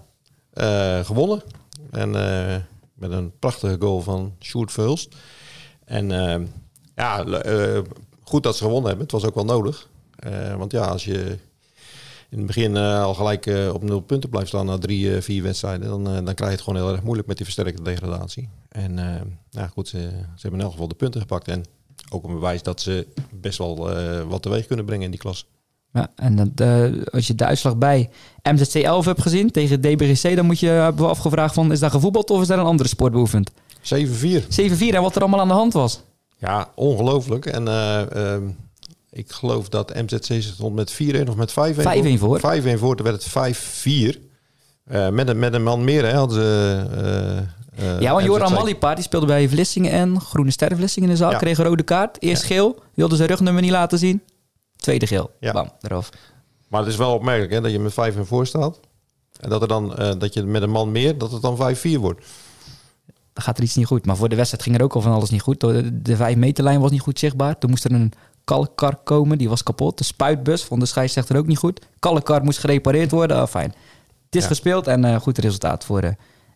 uh, gewonnen. En met een prachtige goal van Sjoerd Verhulst. En ja, goed dat ze gewonnen hebben. Het was ook wel nodig. want ja, als je in het begin al gelijk op nul punten blijft staan na drie, vier wedstrijden, dan, dan krijg je het gewoon heel erg moeilijk met die versterkte degradatie. En ja, goed, ze, ze hebben in elk geval de punten gepakt. En ook een bewijs dat ze best wel wat teweeg kunnen brengen in die klas. Ja, en dat, als je de uitslag bij MZC 11 hebt gezien tegen DBGC, dan moet je hebben we afgevraagd van, is daar gevoetbald of is daar een andere sport beoefend? 7-4. 7-4 en wat er allemaal aan de hand was. Ja, ongelooflijk. En ehm, ik geloof dat MZC stond met 4-1 of met 5-1 5-1 voor. 5-1 voor, toen werd het 5-4. Uh, met, een, met een man meer hè, hadden ze... Uh, uh, ja, want Joran Malipa die speelde bij Vlissingen en Groene Sterren Vlissingen in de zaal. Ja. Kreeg een rode kaart. Eerst ja. geel. Wilde zijn rugnummer niet laten zien. Tweede geel. Ja. Bam, eraf. Maar het is wel opmerkelijk hè, dat je met 5 en voor staat. En dat, er dan, dat je met een man meer, dat het dan 5-4 wordt. Dan gaat er iets niet goed. Maar voor de wedstrijd ging er ook al van alles niet goed. De, de 5 meterlijn was niet goed zichtbaar. Toen moest er een kalkkar komen. Die was kapot. De spuitbus van de scheidsrechter ook niet goed. Kalkkar moest gerepareerd worden. Oh, fijn. Het is gespeeld en uh, goed resultaat voor uh,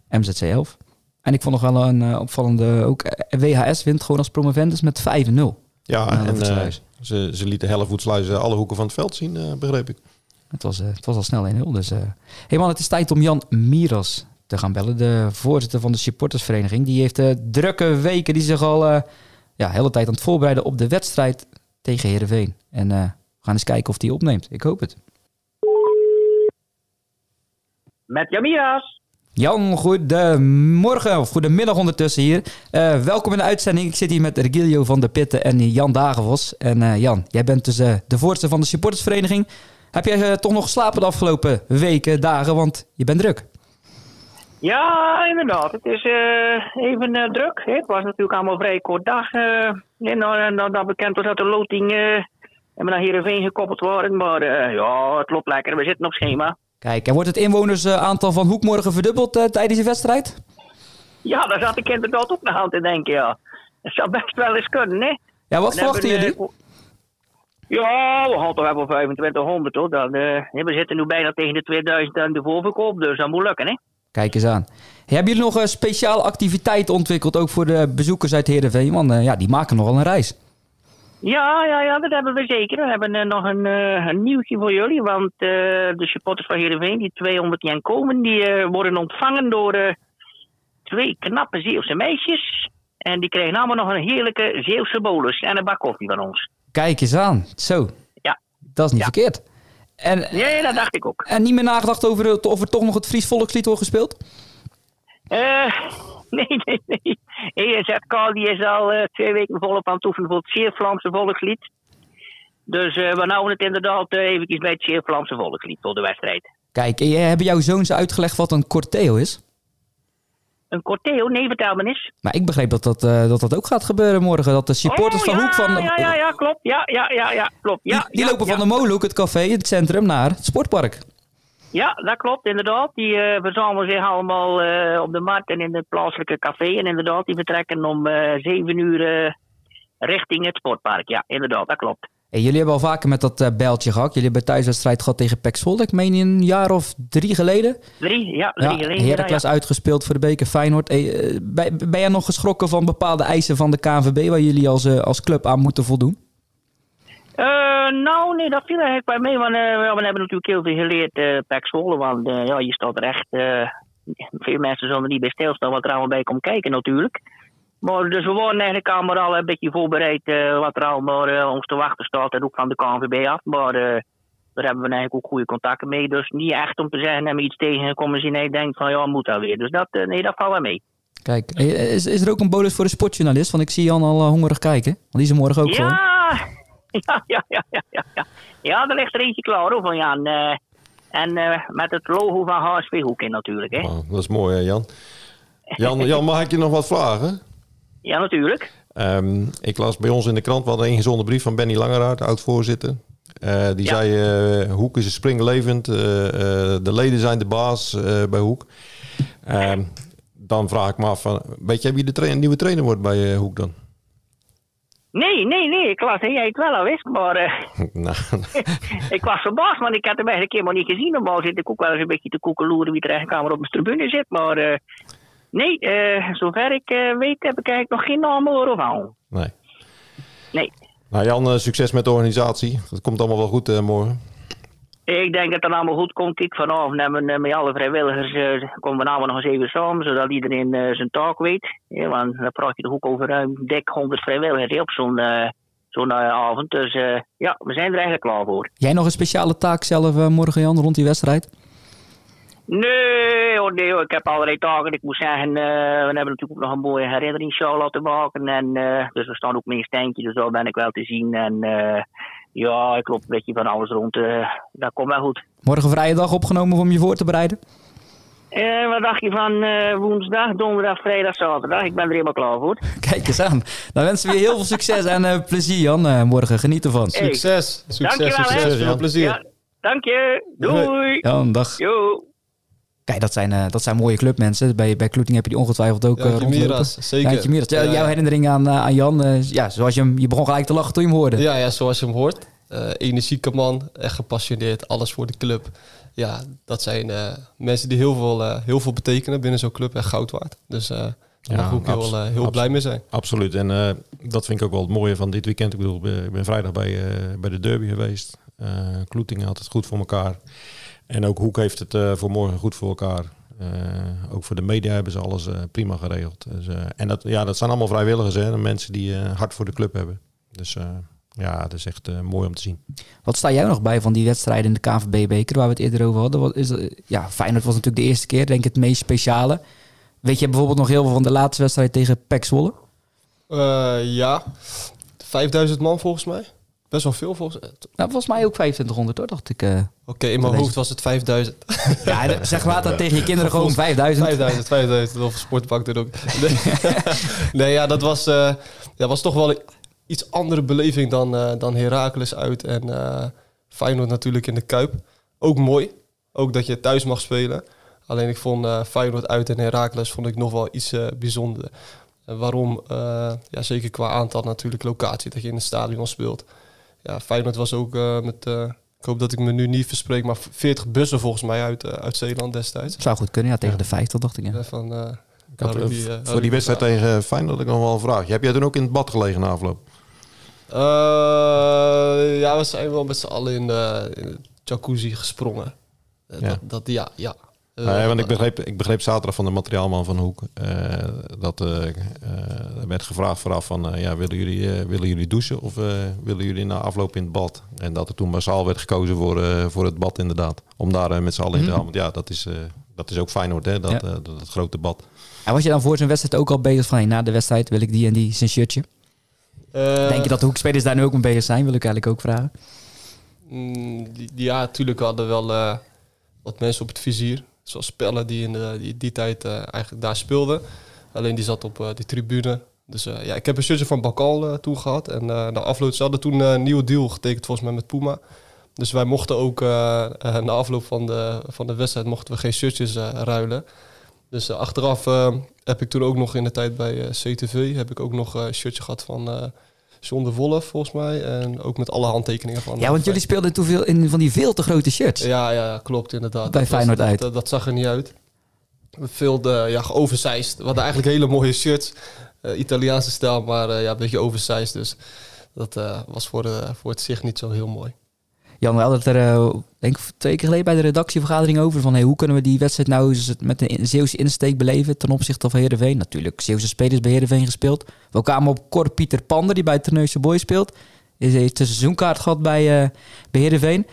MZC 11. En ik vond nog wel een opvallende... Ook WHS wint gewoon als promovendus met 5-0. Ja, en ze, ze lieten Hellevoetsluizen alle hoeken van het veld zien, begreep ik. Het was, het was al snel 1-0. Dus, hey man, het is tijd om Jan Miras te gaan bellen. De voorzitter van de supportersvereniging. Die heeft drukke weken die zich al ja, hele tijd aan het voorbereiden op de wedstrijd tegen Heerenveen. En uh, we gaan eens kijken of die opneemt. Ik hoop het. Met Jamias. Jan, goedemorgen of goedemiddag ondertussen hier. Uh, welkom in de uitzending. Ik zit hier met Regilio van der Pitten en Jan Dagenvos. En uh, Jan, jij bent dus uh, de voorzitter van de supportersvereniging. Heb jij toch nog geslapen de afgelopen weken, dagen, want je bent druk? Ja, inderdaad. Het is even druk. Het was natuurlijk allemaal vrij kort dag. En dan, dan bekend was dat de loting en we naar Heerenveen gekoppeld worden. Maar ja, het loopt lekker. We zitten op schema. Kijk, en wordt het inwonersaantal van Hoek morgen verdubbeld tijdens de wedstrijd? Ja, daar zat ik inderdaad ook naar aan te denken, ja. Dat zou best wel eens kunnen, hè. Ja, wat verwachten jullie? Ja, we gaan toch even 2500, hoor. Dan, we zitten nu bijna tegen de 2000 aan de voorverkoop, dus dat moet lukken, hè. Kijk eens aan. hebben jullie nog een speciale activiteit ontwikkeld, ook voor de bezoekers uit Heerenveen? Want uh, ja, die maken nogal een reis. Ja, ja, ja, dat hebben we zeker. We hebben uh, nog een, uh, een, nieuwtje voor jullie. Want de supporters van Heerenveen, die 200 die komen, die worden ontvangen door twee knappe Zeeuwse meisjes. En die kregen allemaal nog een heerlijke Zeeuwse bolus en een bak koffie van ons. Kijk eens aan. Zo. Ja. Dat is niet Ja. verkeerd. En, Nee, dat dacht ik ook. en niet meer nagedacht over het- of er toch nog het Fries volkslied wordt gespeeld? Eh, *laughs* nee, nee, nee. EZK die is al eh, twee weken volop aan het oefenen voor het zeer Vlaamse volkslied. Dus eh, we houden het inderdaad uh, eventjes bij het zeer Vlaamse volkslied voor de wedstrijd. Kijk, en hebben jouw zoons uitgelegd wat een corteo is? Een corteo? Nee, vertel me eens. Maar ik begreep dat dat, eh, dat, dat ook gaat gebeuren morgen. Dat de supporters Oh, van ja, Hoek van... Ja, ja, ja, klopt. Ja, ja, ja, ja klopt. Ja, die die ja, lopen van de Molenhoek, het café, het centrum, naar het sportpark. Ja, dat klopt, inderdaad. Die eh, verzamelen zich allemaal eh, op de markt en in het plaatselijke café. En inderdaad, die vertrekken om eh zeven uur eh, richting het sportpark. Ja, inderdaad, dat klopt. Hey, jullie hebben al vaker met dat bijltje gehad. Jullie hebben thuiswedstrijd gehad tegen Pek Zwolle. Ik meen een jaar of drie geleden. Drie, ja, drie Ja, geleden. Heracles ja. uitgespeeld voor de beker Feyenoord. Hey, ben, ben jij nog geschrokken van bepaalde eisen van de KNVB... waar jullie als, als club aan moeten voldoen? Eh, nou, nee, dat viel eigenlijk bij mee. Want eh, we hebben natuurlijk heel veel geleerd, eh Pek Zwolle. Want ja, je staat er echt... eh, veel mensen zullen er niet bij stilstaan wat er allemaal bij komt kijken natuurlijk. Maar dus we waren eigenlijk allemaal al een beetje voorbereid wat er allemaal ons te wachten staat. En ook van de KNVB af. Maar daar hebben we eigenlijk ook goede contacten mee. Dus niet echt om te zeggen dat we iets tegenkomen zien en je denkt van ja, moet dat weer. Dus dat, nee, dat valt wel mee. Kijk, is, is er ook een bonus voor de sportjournalist? Want ik zie Jan al hongerig kijken. Want die is er morgen ook gewoon. Ja, ja, *laughs* ja, ja, ja, ja, ja. Ja, er ligt er eentje klaar hoor, van Jan. Eh, en eh, met het logo van HSV Hoek in natuurlijk, hè. Oh, dat is mooi, hè, Jan. Jan. Jan, mag ik je nog wat vragen? *laughs* Ja, natuurlijk. Ehm, ik las bij ons in de krant wel een ingezonden brief van Benny Langeraard, oud-voorzitter. Eh, die Ja. zei, Hoek is springlevend, eh, eh, de leden zijn de baas bij Hoek. Ehm, dan vraag ik me af, weet jij wie de tra- nieuwe trainer wordt bij Hoek dan? Nee, nee, nee, ik las dat jij het wel al wist, maar eh, *laughs* nou, *laughs* ik was verbaasd, want ik had hem eigenlijk helemaal niet gezien. Normaal zit ik ook wel eens een beetje te koekeloeren wie er eigenlijk allemaal op de tribune zit, maar eh, nee, eh, zover ik weet heb ik eigenlijk nog geen naam horen van. nee. Nee. Nou Jan, succes met de organisatie. Dat komt allemaal wel goed morgen. Ik denk dat het allemaal goed komt. Kijk, vanavond hebben we eh, met alle vrijwilligers eh, komen we allemaal nog eens even samen, zodat iedereen eh, zijn taak weet. Ja, want dan praat je toch ook over ruim dik 100 vrijwilligers op zo'n zo'n avond. Dus ja, we zijn er eigenlijk klaar voor. Jij nog een speciale taak zelf morgen, Jan, rond die wedstrijd? Nee, hoor, nee ik heb allerlei taken. Ik moet zeggen, we hebben natuurlijk ook nog een mooie herinneringsshow laten maken. En, dus we staan ook met een standje, dus daar ben ik wel te zien. En ja, ik loop een beetje van alles rond. eh, dat komt wel goed. Morgen vrije dag opgenomen om je voor te bereiden? Eh, wat dacht je van eh, woensdag, donderdag, vrijdag, zaterdag? Ik ben er helemaal klaar voor. *laughs* Kijk eens aan. Dan wensen we je heel veel succes en eh, plezier, Jan. morgen geniet ervan. Hey, Succes, succes, dankjewel, succes. Veel plezier. Ja, dank je. Doei. Jan, dag. Jo. Kijk, dat zijn, eh, dat zijn mooie clubmensen. Bij, bij Kloeting heb je die ongetwijfd ook eh Jantje rondlopen. Miras, zeker. Jantje Miras. Ja, Ja, Jouw ja. herinnering aan, eh, aan Jan, eh, ja, zoals je hem, je begon gelijk te lachen toen je hem hoorde. Ja, ja, zoals je hem hoort. Eh, energieke man, echt gepassioneerd, alles voor de club. Ja, dat zijn eh, mensen die heel veel, eh, heel veel betekenen binnen zo'n club en goud waard. Dus eh daar Ja, ik ook heel, eh, heel blij mee zijn. Absoluut. En eh, dat vind ik ook wel het mooie van dit weekend. Ik bedoel, ik ben- vrijdag bij, eh, bij de derby geweest. Eh Kloetingen had het goed voor elkaar. En ook Hoek heeft het eh, voor morgen goed voor elkaar. Eh, ook voor de media hebben ze alles eh, prima geregeld. Dus, eh, en dat, ja, dat zijn allemaal vrijwilligers, hè, mensen die eh, hard voor de club hebben. Dus eh, ja, dat is echt eh, mooi om te zien. Wat sta jij nog bij van die wedstrijden in de KNVB-beker waar we het eerder over hadden? Wat is dat- ja, Feyenoord was natuurlijk de eerste keer, denk ik, het meest speciale. Weet je bijvoorbeeld nog heel veel van de laatste wedstrijd tegen PEC Zwolle? Eh, ja, 5000 man volgens mij. Best wel veel volgens mij. Nou, volgens mij ook 2500 hoor, dacht ik. eh. Oké, in mijn Deze- hoofd was het 5000. *laughs* Ja, de- zeg later *laughs* tegen je kinderen gewoon 5000. 5000, 5000. Of Sportbank dit ook. *laughs* Nee, nee ja, dat was, eh, ja, was toch wel een iets andere beleving dan, eh dan Heracles uit. En eh Feyenoord natuurlijk in de Kuip. Ook mooi. Ook dat je thuis mag spelen. Alleen ik vond eh Feyenoord uit en Heracles vond ik nog wel iets eh bijzonder. Eh, waarom? Eh, ja, zeker qua aantal natuurlijk locatie. Dat je in het stadion speelt. Ja, Feyenoord was ook eh, met... eh, ik hoop dat ik me nu niet verspreek, maar 40 bussen volgens mij uit, eh, uit Zeeland destijds. Zou goed kunnen, ja, tegen de 50 dacht ik. Ja. Van, eh, Ik had, hadden die, voor die wedstrijd tegen Feyenoord had ik nog wel een vraag. Heb jij toen ook in het bad gelegen na afloop? Eh, ja, we zijn wel met z'n allen in de, in de jacuzzi gesprongen. Ja. Dat, dat, ja, ja. Eh, Nee, want ik begreep, ik begreep zaterdag van de materiaalman van Hoek eh, dat eh, er werd gevraagd vooraf van ja, willen jullie, eh, willen jullie douchen of eh, willen jullie na afloop in het bad? En dat er toen massaal werd gekozen voor, eh, voor het bad inderdaad. Om daar met z'n allen in te gaan. Want ja, dat is, eh, dat is ook Feyenoord hè, dat, Ja. dat, dat grote bad. En was je dan voor zo'n wedstrijd ook al bezig van... Hey, na de wedstrijd wil ik die en die zijn shirtje? eh, Denk je dat de hoekspelers daar nu ook mee bezig zijn? Wil ik eigenlijk ook vragen. Mm, die, die- ja, natuurlijk hadden wel eh, wat mensen op het vizier. Zoals Pelle die in de, die, tijd eh, eigenlijk daar speelde. Alleen die zat op eh die tribune. Dus eh, ja, ik heb een shirtje van Bakal toen gehad. En na afloop, ze hadden toen een nieuwe deal getekend volgens mij met Puma. Dus wij mochten ook na afloop van de, van de wedstrijd mochten we geen shirtjes ruilen. Dus achteraf heb ik toen ook nog in de tijd bij CTV heb ik ook nog een shirtje gehad van John de Wolf volgens mij. En ook met alle handtekeningen van. Ja, want jullie speelden toen veel in van die veel te grote shirts. Ja, ja, klopt inderdaad. Bij Dat was- Feyenoord uit. Dat, dat zag er niet uit. Veel de, ja, geoversized. We hadden eigenlijk hele mooie shirts. eh, Italiaanse stijl, maar eh, ja, een beetje oversized. Dus dat eh, was voor, de, voor het zicht niet zo heel mooi. Jan, we hadden het er uh, denk ik twee keer geleden bij de redactievergadering over. Van hey, hoe kunnen we die wedstrijd nou eens met een Zeeuwse insteek beleven ten opzichte van Heerenveen? Natuurlijk, Zeeuwse spelers bij Heerenveen gespeeld. We kwamen op Cor Pieter Pander, die bij Terneuze Boy speelt. Hij heeft een seizoenkaart gehad bij, uh, bij Heerenveen.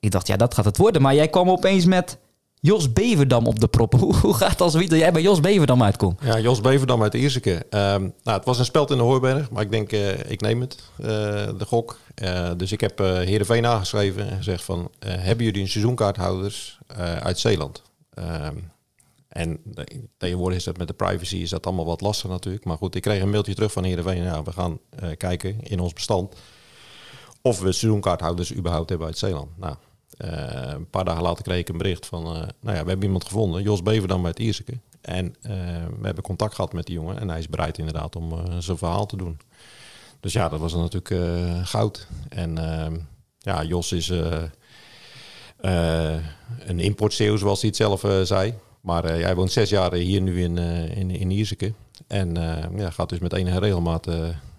Ik dacht, ja, dat gaat het worden. Maar jij kwam opeens met Jos Beverdam op de proppen. *laughs* Hoe, gaat als wie dat jij bij Jos Beverdam uitkomt? Ja, Jos Beverdam uit Ierseke. Um, nou, het was een speld in de Hooiberg, maar ik denk, uh, ik neem het, uh, de gok. Uh, dus ik heb uh, Heerenveen aangeschreven en gezegd van, hebben jullie een seizoenkaarthouders uit Zeeland? Um, en tegenwoordig is dat met de privacy is dat allemaal wat lastig natuurlijk. Maar goed, ik kreeg een mailtje terug van Heerenveen. Nou, we gaan kijken in ons bestand of we seizoenkaarthouders überhaupt hebben uit Zeeland. Nou, een paar dagen later kreeg ik een bericht van, uh, nou ja, we hebben iemand gevonden, Jos Beverdam uit Ierseke. En uh, we hebben contact gehad met die jongen en hij is bereid inderdaad om zijn verhaal te doen. Dus ja, dat was dan natuurlijk goud. En ja, Jos is een importseeuw, zoals hij het zelf zei. Maar hij woont zes jaar hier nu in, in, in Ierseke. En ja, gaat dus met enige regelmaat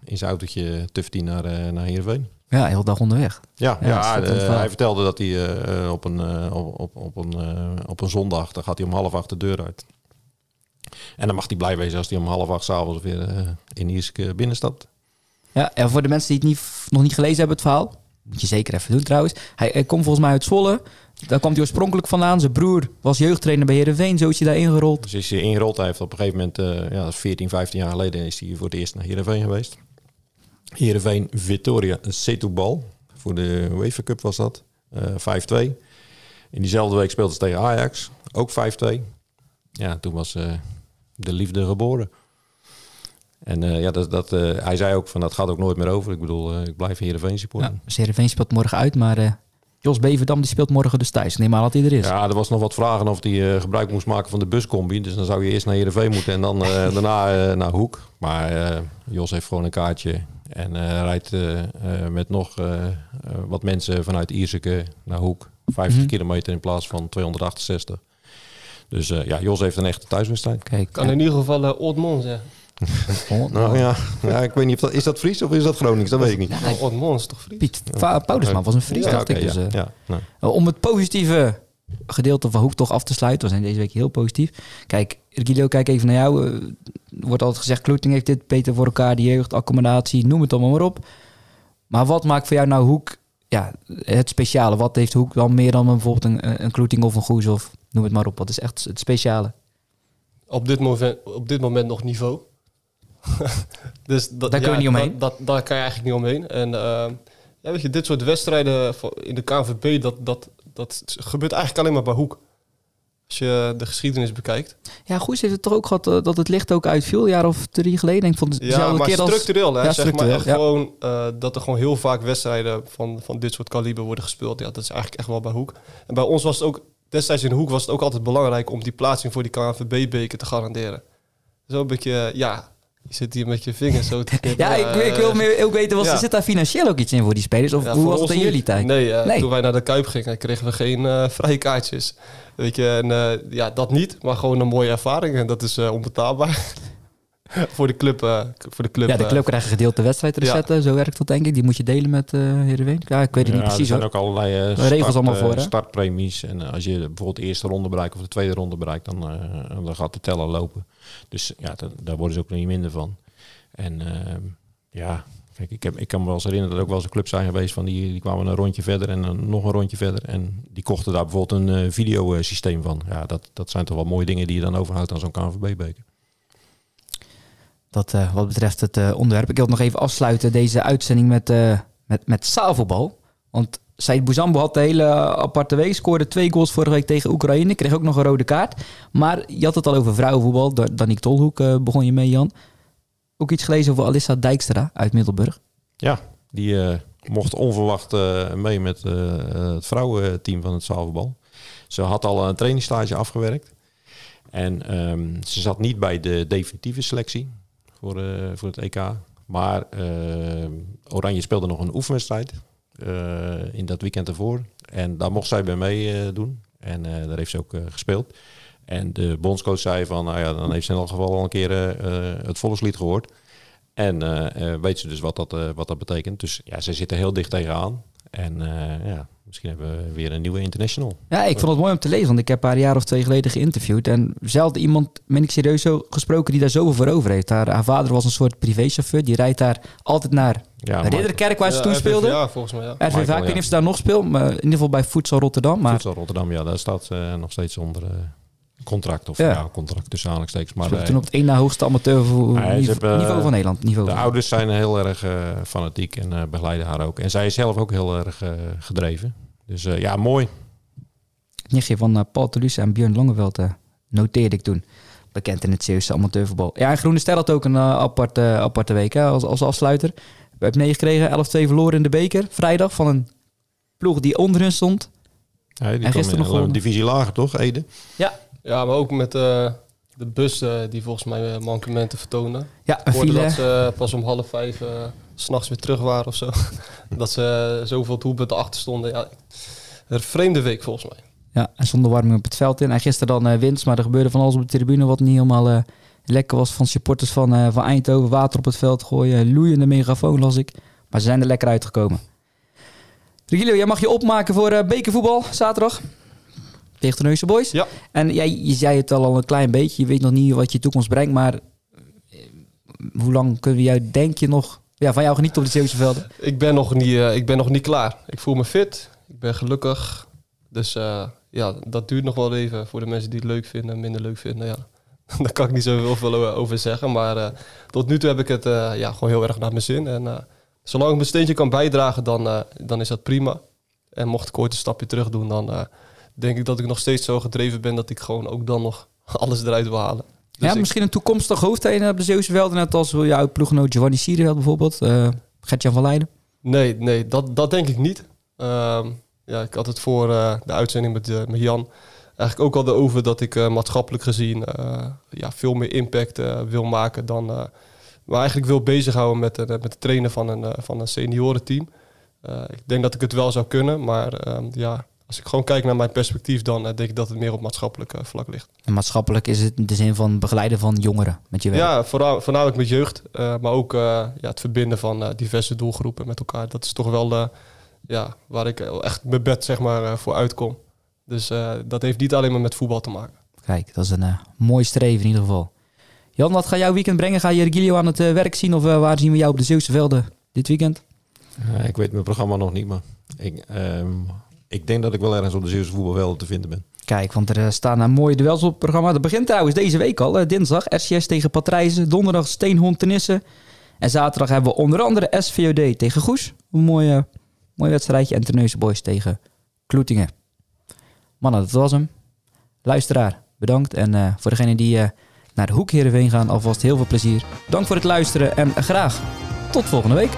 in zijn autootje tuftie naar, naar Heerenveen. Ja, heel dag onderweg. Ja, ja, ja uh, hij vertelde dat hij uh, op, een, uh, op, op, een, op een zondag, dan gaat hij om half acht de deur uit. En dan mag hij blij wezen als hij om half acht s'avonds weer in Iersk binnenstapt. Ja, en voor de mensen die het niet, nog niet gelezen hebben, het verhaal, moet je zeker even doen trouwens. Hij, hij komt volgens mij uit Zwolle. Daar kwam hij oorspronkelijk vandaan. Zijn broer was jeugdtrainer bij Heerenveen. Zo is hij daar ingerold. Dus is hij ingerold. Hij heeft op een gegeven moment, ja, 14, 15 jaar geleden, is hij voor het eerst naar Heerenveen geweest. Heerenveen Victoria Setúbal. Voor de UEFA Cup was dat. Uh, 5-2. In diezelfde week speelden ze tegen Ajax. Ook 5-2. Ja, toen was uh, de liefde geboren. En uh, ja, dat, dat, hij zei ook van dat gaat ook nooit meer over. Ik bedoel, ik blijf Heerenveen supporten. Ja, dus Heerenveen speelt morgen uit, maar Jos Beverdam die speelt morgen dus thuis. Neem maar dat hij er is. Ja, er was nog wat vragen of hij gebruik moest maken van de buscombi. Dus dan zou je eerst naar Heerenveen moeten en dan *laughs* daarna naar Hoek. Maar Jos heeft gewoon een kaartje en uh, rijdt uh, uh, met nog wat mensen vanuit Ierseke naar Hoek. 50 Mhm. kilometer in plaats van 268. Dus ja, Jos heeft een echte thuiswedstrijd. Kijk, kan in ieder geval uh, zeggen. *laughs* nou ja, ja, ik weet niet of dat is dat Fries of is dat Gronings, dat weet ik niet. Nou, Oudmond is toch Fries? Piet ja. Paulusman was een Fries, ja, dacht okay, ik. Dus, ja, ja, nee. Om het positieve gedeelte van Hoek toch af te sluiten. We zijn deze week heel positief. Kijk, Guido, kijk even naar jou. Er wordt altijd gezegd, Kloeting heeft dit beter voor elkaar, die jeugd, accommodatie, noem het allemaal maar op. Maar wat maakt voor jou nou Hoek ja, het speciale? Wat heeft Hoek dan meer dan bijvoorbeeld een, een Kloeting of een Goes of noem het maar op? Wat is echt het speciale? Op dit moment, op dit moment nog niveau. *laughs* dus dat, daar kun je ja, niet omheen. Dat, dat, daar kan je eigenlijk niet omheen. En uh, ja, weet je, dit soort wedstrijden in de KNVB, dat, dat, dat gebeurt eigenlijk alleen maar bij Hoek. Als je de geschiedenis bekijkt. Ja, Goes heeft het toch ook gehad uh, dat het licht ook uitviel, een jaar of drie geleden. Ik vond het ja, maar keer structureel, als... hè? Ja, zeg structureel, maar echt ja. gewoon uh, dat er gewoon heel vaak wedstrijden van, van dit soort kaliber worden gespeeld. Ja, dat is eigenlijk echt wel bij Hoek. En bij ons was het ook, destijds in de Hoek was het ook altijd belangrijk om die plaatsing voor die KNVB-beker te garanderen. Zo een beetje, ja, je zit hier met je vingers zo te *laughs* knippen. ja, ik, ik, wil meer ook weten, was, ja. zit daar financieel ook iets in voor die spelers? Of Ja, hoe was het in jullie tijd? Nee, uh, Nee. toen wij naar de Kuip gingen, kregen we geen uh, vrije kaartjes. Weet je, en uh, ja, dat niet, maar gewoon een mooie ervaring en dat is onbetaalbaar. *laughs* *laughs* voor de club. eh, voor de club Ja, de eh, club krijgt een gedeelte wedstrijdrecetten. Zo werkt dat denk ik. Die moet je delen met eh Heerenveen. Ja, ik weet het niet Ja, precies Er hoor. zijn ook allerlei eh, Regels allemaal voor, hè? startpremies. En als je bijvoorbeeld de eerste ronde bereikt of de tweede ronde bereikt, dan, eh, dan gaat de teller lopen. Dus ja, da- daar worden ze ook niet minder van. En ehm, ja, kijk, ik, heb, ik kan me wel eens herinneren dat er ook wel eens een club zijn geweest van die, die kwamen een rondje verder en dan nog een rondje verder. En die kochten daar bijvoorbeeld een videosysteem van. Ja, dat, dat zijn toch wel mooie dingen die je dan overhoudt aan zo'n KNVB-beker. Dat eh, wat betreft het eh, onderwerp. Ik wil nog even afsluiten deze uitzending met, eh met, met zaalvoetbal. Want Said Bouzambo had de hele aparte week. Scoorde twee goals vorige week tegen Oekraïne. Kreeg ook nog een rode kaart. Maar je had het al over vrouwenvoetbal. Da- Danique Tolhoek begon je mee, Jan. Ook iets gelezen over Alissa Dijkstra uit Middelburg. Ja, die mocht onverwacht mee met het vrouwenteam van het zaalvoetbal. Ze had al een trainingsstage afgewerkt. En ehm, ze zat niet bij de definitieve selectie voor, eh, voor het EK. Maar eh, Oranje speelde nog een oefenwedstrijd eh, in dat weekend ervoor. En daar mocht zij bij mee eh, doen. En daar heeft ze ook gespeeld. En de bondscoach zei van, nou ja, dan heeft ze in elk geval al een keer het volkslied gehoord. En weet ze dus wat dat, wat dat betekent. Dus ja, ze zitten heel dicht tegenaan. En ja, misschien hebben we weer een nieuwe international. Ja, ik vond het mooi om te lezen. Want ik heb haar een jaar of twee geleden geïnterviewd. En zelden iemand, ben ik serieus zo gesproken, die daar zoveel voor over heeft. Haar, haar vader was een soort privéchauffeur. Die rijdt daar altijd naar Ja, Ridderkerk, waar ze ja, toen speelde. Ja, volgens mij ja. RVV, ik Michael, weet niet ja. of ze daar nog speelt, maar in ieder geval bij Voedsel Rotterdam. Maar Voedsel Rotterdam, ja, daar staat ze nog steeds onder eh, contract. Of Ja. ja, contract tussen aanhalingstekens. Maar eh, toen op het één na hoogste amateur niveau, hebben, niveau van Nederland. Niveau de van- ouders zijn heel erg eh, fanatiek en eh, begeleiden haar ook. En zij is zelf ook heel erg eh, gedreven. Dus eh, ja, mooi. Het nichtje van eh, Paul Toulouse en Björn Longeveld eh, noteerde ik toen. Bekend in het Zeeuwse amateurvoetbal. Ja, en Groene Ster had ook een eh, aparte, aparte week hè, als, als afsluiter. We hebben meegekregen, 11-2 verloren in de beker. Vrijdag van een ploeg die onder hun stond. Ja, die En gisteren in nog een divisie lager, toch, Ede? Ja, Ja, maar ook met eh, de bus eh, die volgens mij eh, mankementen vertonen. ja Ik een file. dat ze pas om half vijf eh, s s'nachts weer terug waren of zo. *laughs* dat ze eh, zoveel doelpunten achter stonden. Ja, een vreemde week volgens mij. Ja, en zonder warming op het veld in. En gisteren dan eh, winst, maar er gebeurde van alles op de tribune wat niet helemaal eh, lekker was. Van supporters van, eh, van Eindhoven, water op het veld gooien, loeiende megafoon las ik. Maar ze zijn er lekker uitgekomen. Regilio, jij mag je opmaken voor eh, bekervoetbal zaterdag. Tegen de Neuse Boys. Ja. En jij, je zei het al, al een klein beetje. Je weet nog niet wat je toekomst brengt, maar eh, hoe lang kunnen we jou, denk je nog, ja, van jou genieten op de Zeeuwse velden? Ik ben nog niet, eh, ik ben nog niet klaar. Ik voel me fit. Ik ben gelukkig. Dus eh, ja, dat duurt nog wel even voor de mensen die het leuk vinden, minder leuk vinden. Ja. *laughs* Daar kan ik niet zo heel veel o- over zeggen. Maar tot nu toe heb ik het ja, gewoon heel erg naar mijn zin. En zolang ik mijn steentje kan bijdragen, dan, dan is dat prima. En mocht ik ooit een stapje terug doen, dan denk ik dat ik nog steeds zo gedreven ben dat ik gewoon ook dan nog *laughs* alles eruit wil halen. Dus ja, ik- misschien een toekomstig hoofdtrainer op de Zeeuwse velden. Net als jouw ploeggenoot Giovanni Sierveld bijvoorbeeld. eh Gert-Jan van Leiden. Nee, nee dat, dat denk ik niet. Ehm, ja, ik had het voor eh, de uitzending met, eh, met Jan eigenlijk ook al over dat ik eh, maatschappelijk gezien eh, ja, veel meer impact eh, wil maken dan. eh maar eigenlijk wil bezighouden met, het met het trainen van een, eh, van een seniorenteam. Eh, ik denk dat ik het wel zou kunnen, maar ehm, ja, als ik gewoon kijk naar mijn perspectief, dan eh, denk ik dat het meer op maatschappelijk eh, vlak ligt. En maatschappelijk is het in de zin van begeleiden van jongeren met je werk. Ja, vooral, voornamelijk met jeugd, eh, maar ook eh, ja, het verbinden van diverse doelgroepen met elkaar. Dat is toch wel ja, waar ik echt mijn bed zeg maar, voor uitkom. Dus eh, dat heeft niet alleen maar met voetbal te maken. Kijk, dat is een mooi streven in ieder geval. Jan, wat ga jouw weekend brengen? Ga je Regilio aan het werk zien? Of waar zien we jou op de Zeeuwse velden dit weekend? Eh, ik weet mijn programma nog niet, maar ik, ehm, ik denk dat ik wel ergens op de Zeeuwse voetbalvelden te vinden ben. Kijk, want er eh, staan een mooie duels op het programma. Dat begint trouwens deze week al. eh, dinsdag RCS tegen Patrijzen. Donderdag Steenhond Tenisse. En zaterdag hebben we onder andere SVOD tegen Goes. Een mooi, eh, mooi wedstrijdje. En Terneuzen Boys tegen Kloetingen. Mannen, dat was hem. Luisteraar, bedankt. En eh, voor degenen die eh, naar de Hoek Heerenveen gaan, alvast heel veel plezier. Dank voor het luisteren en graag tot volgende week.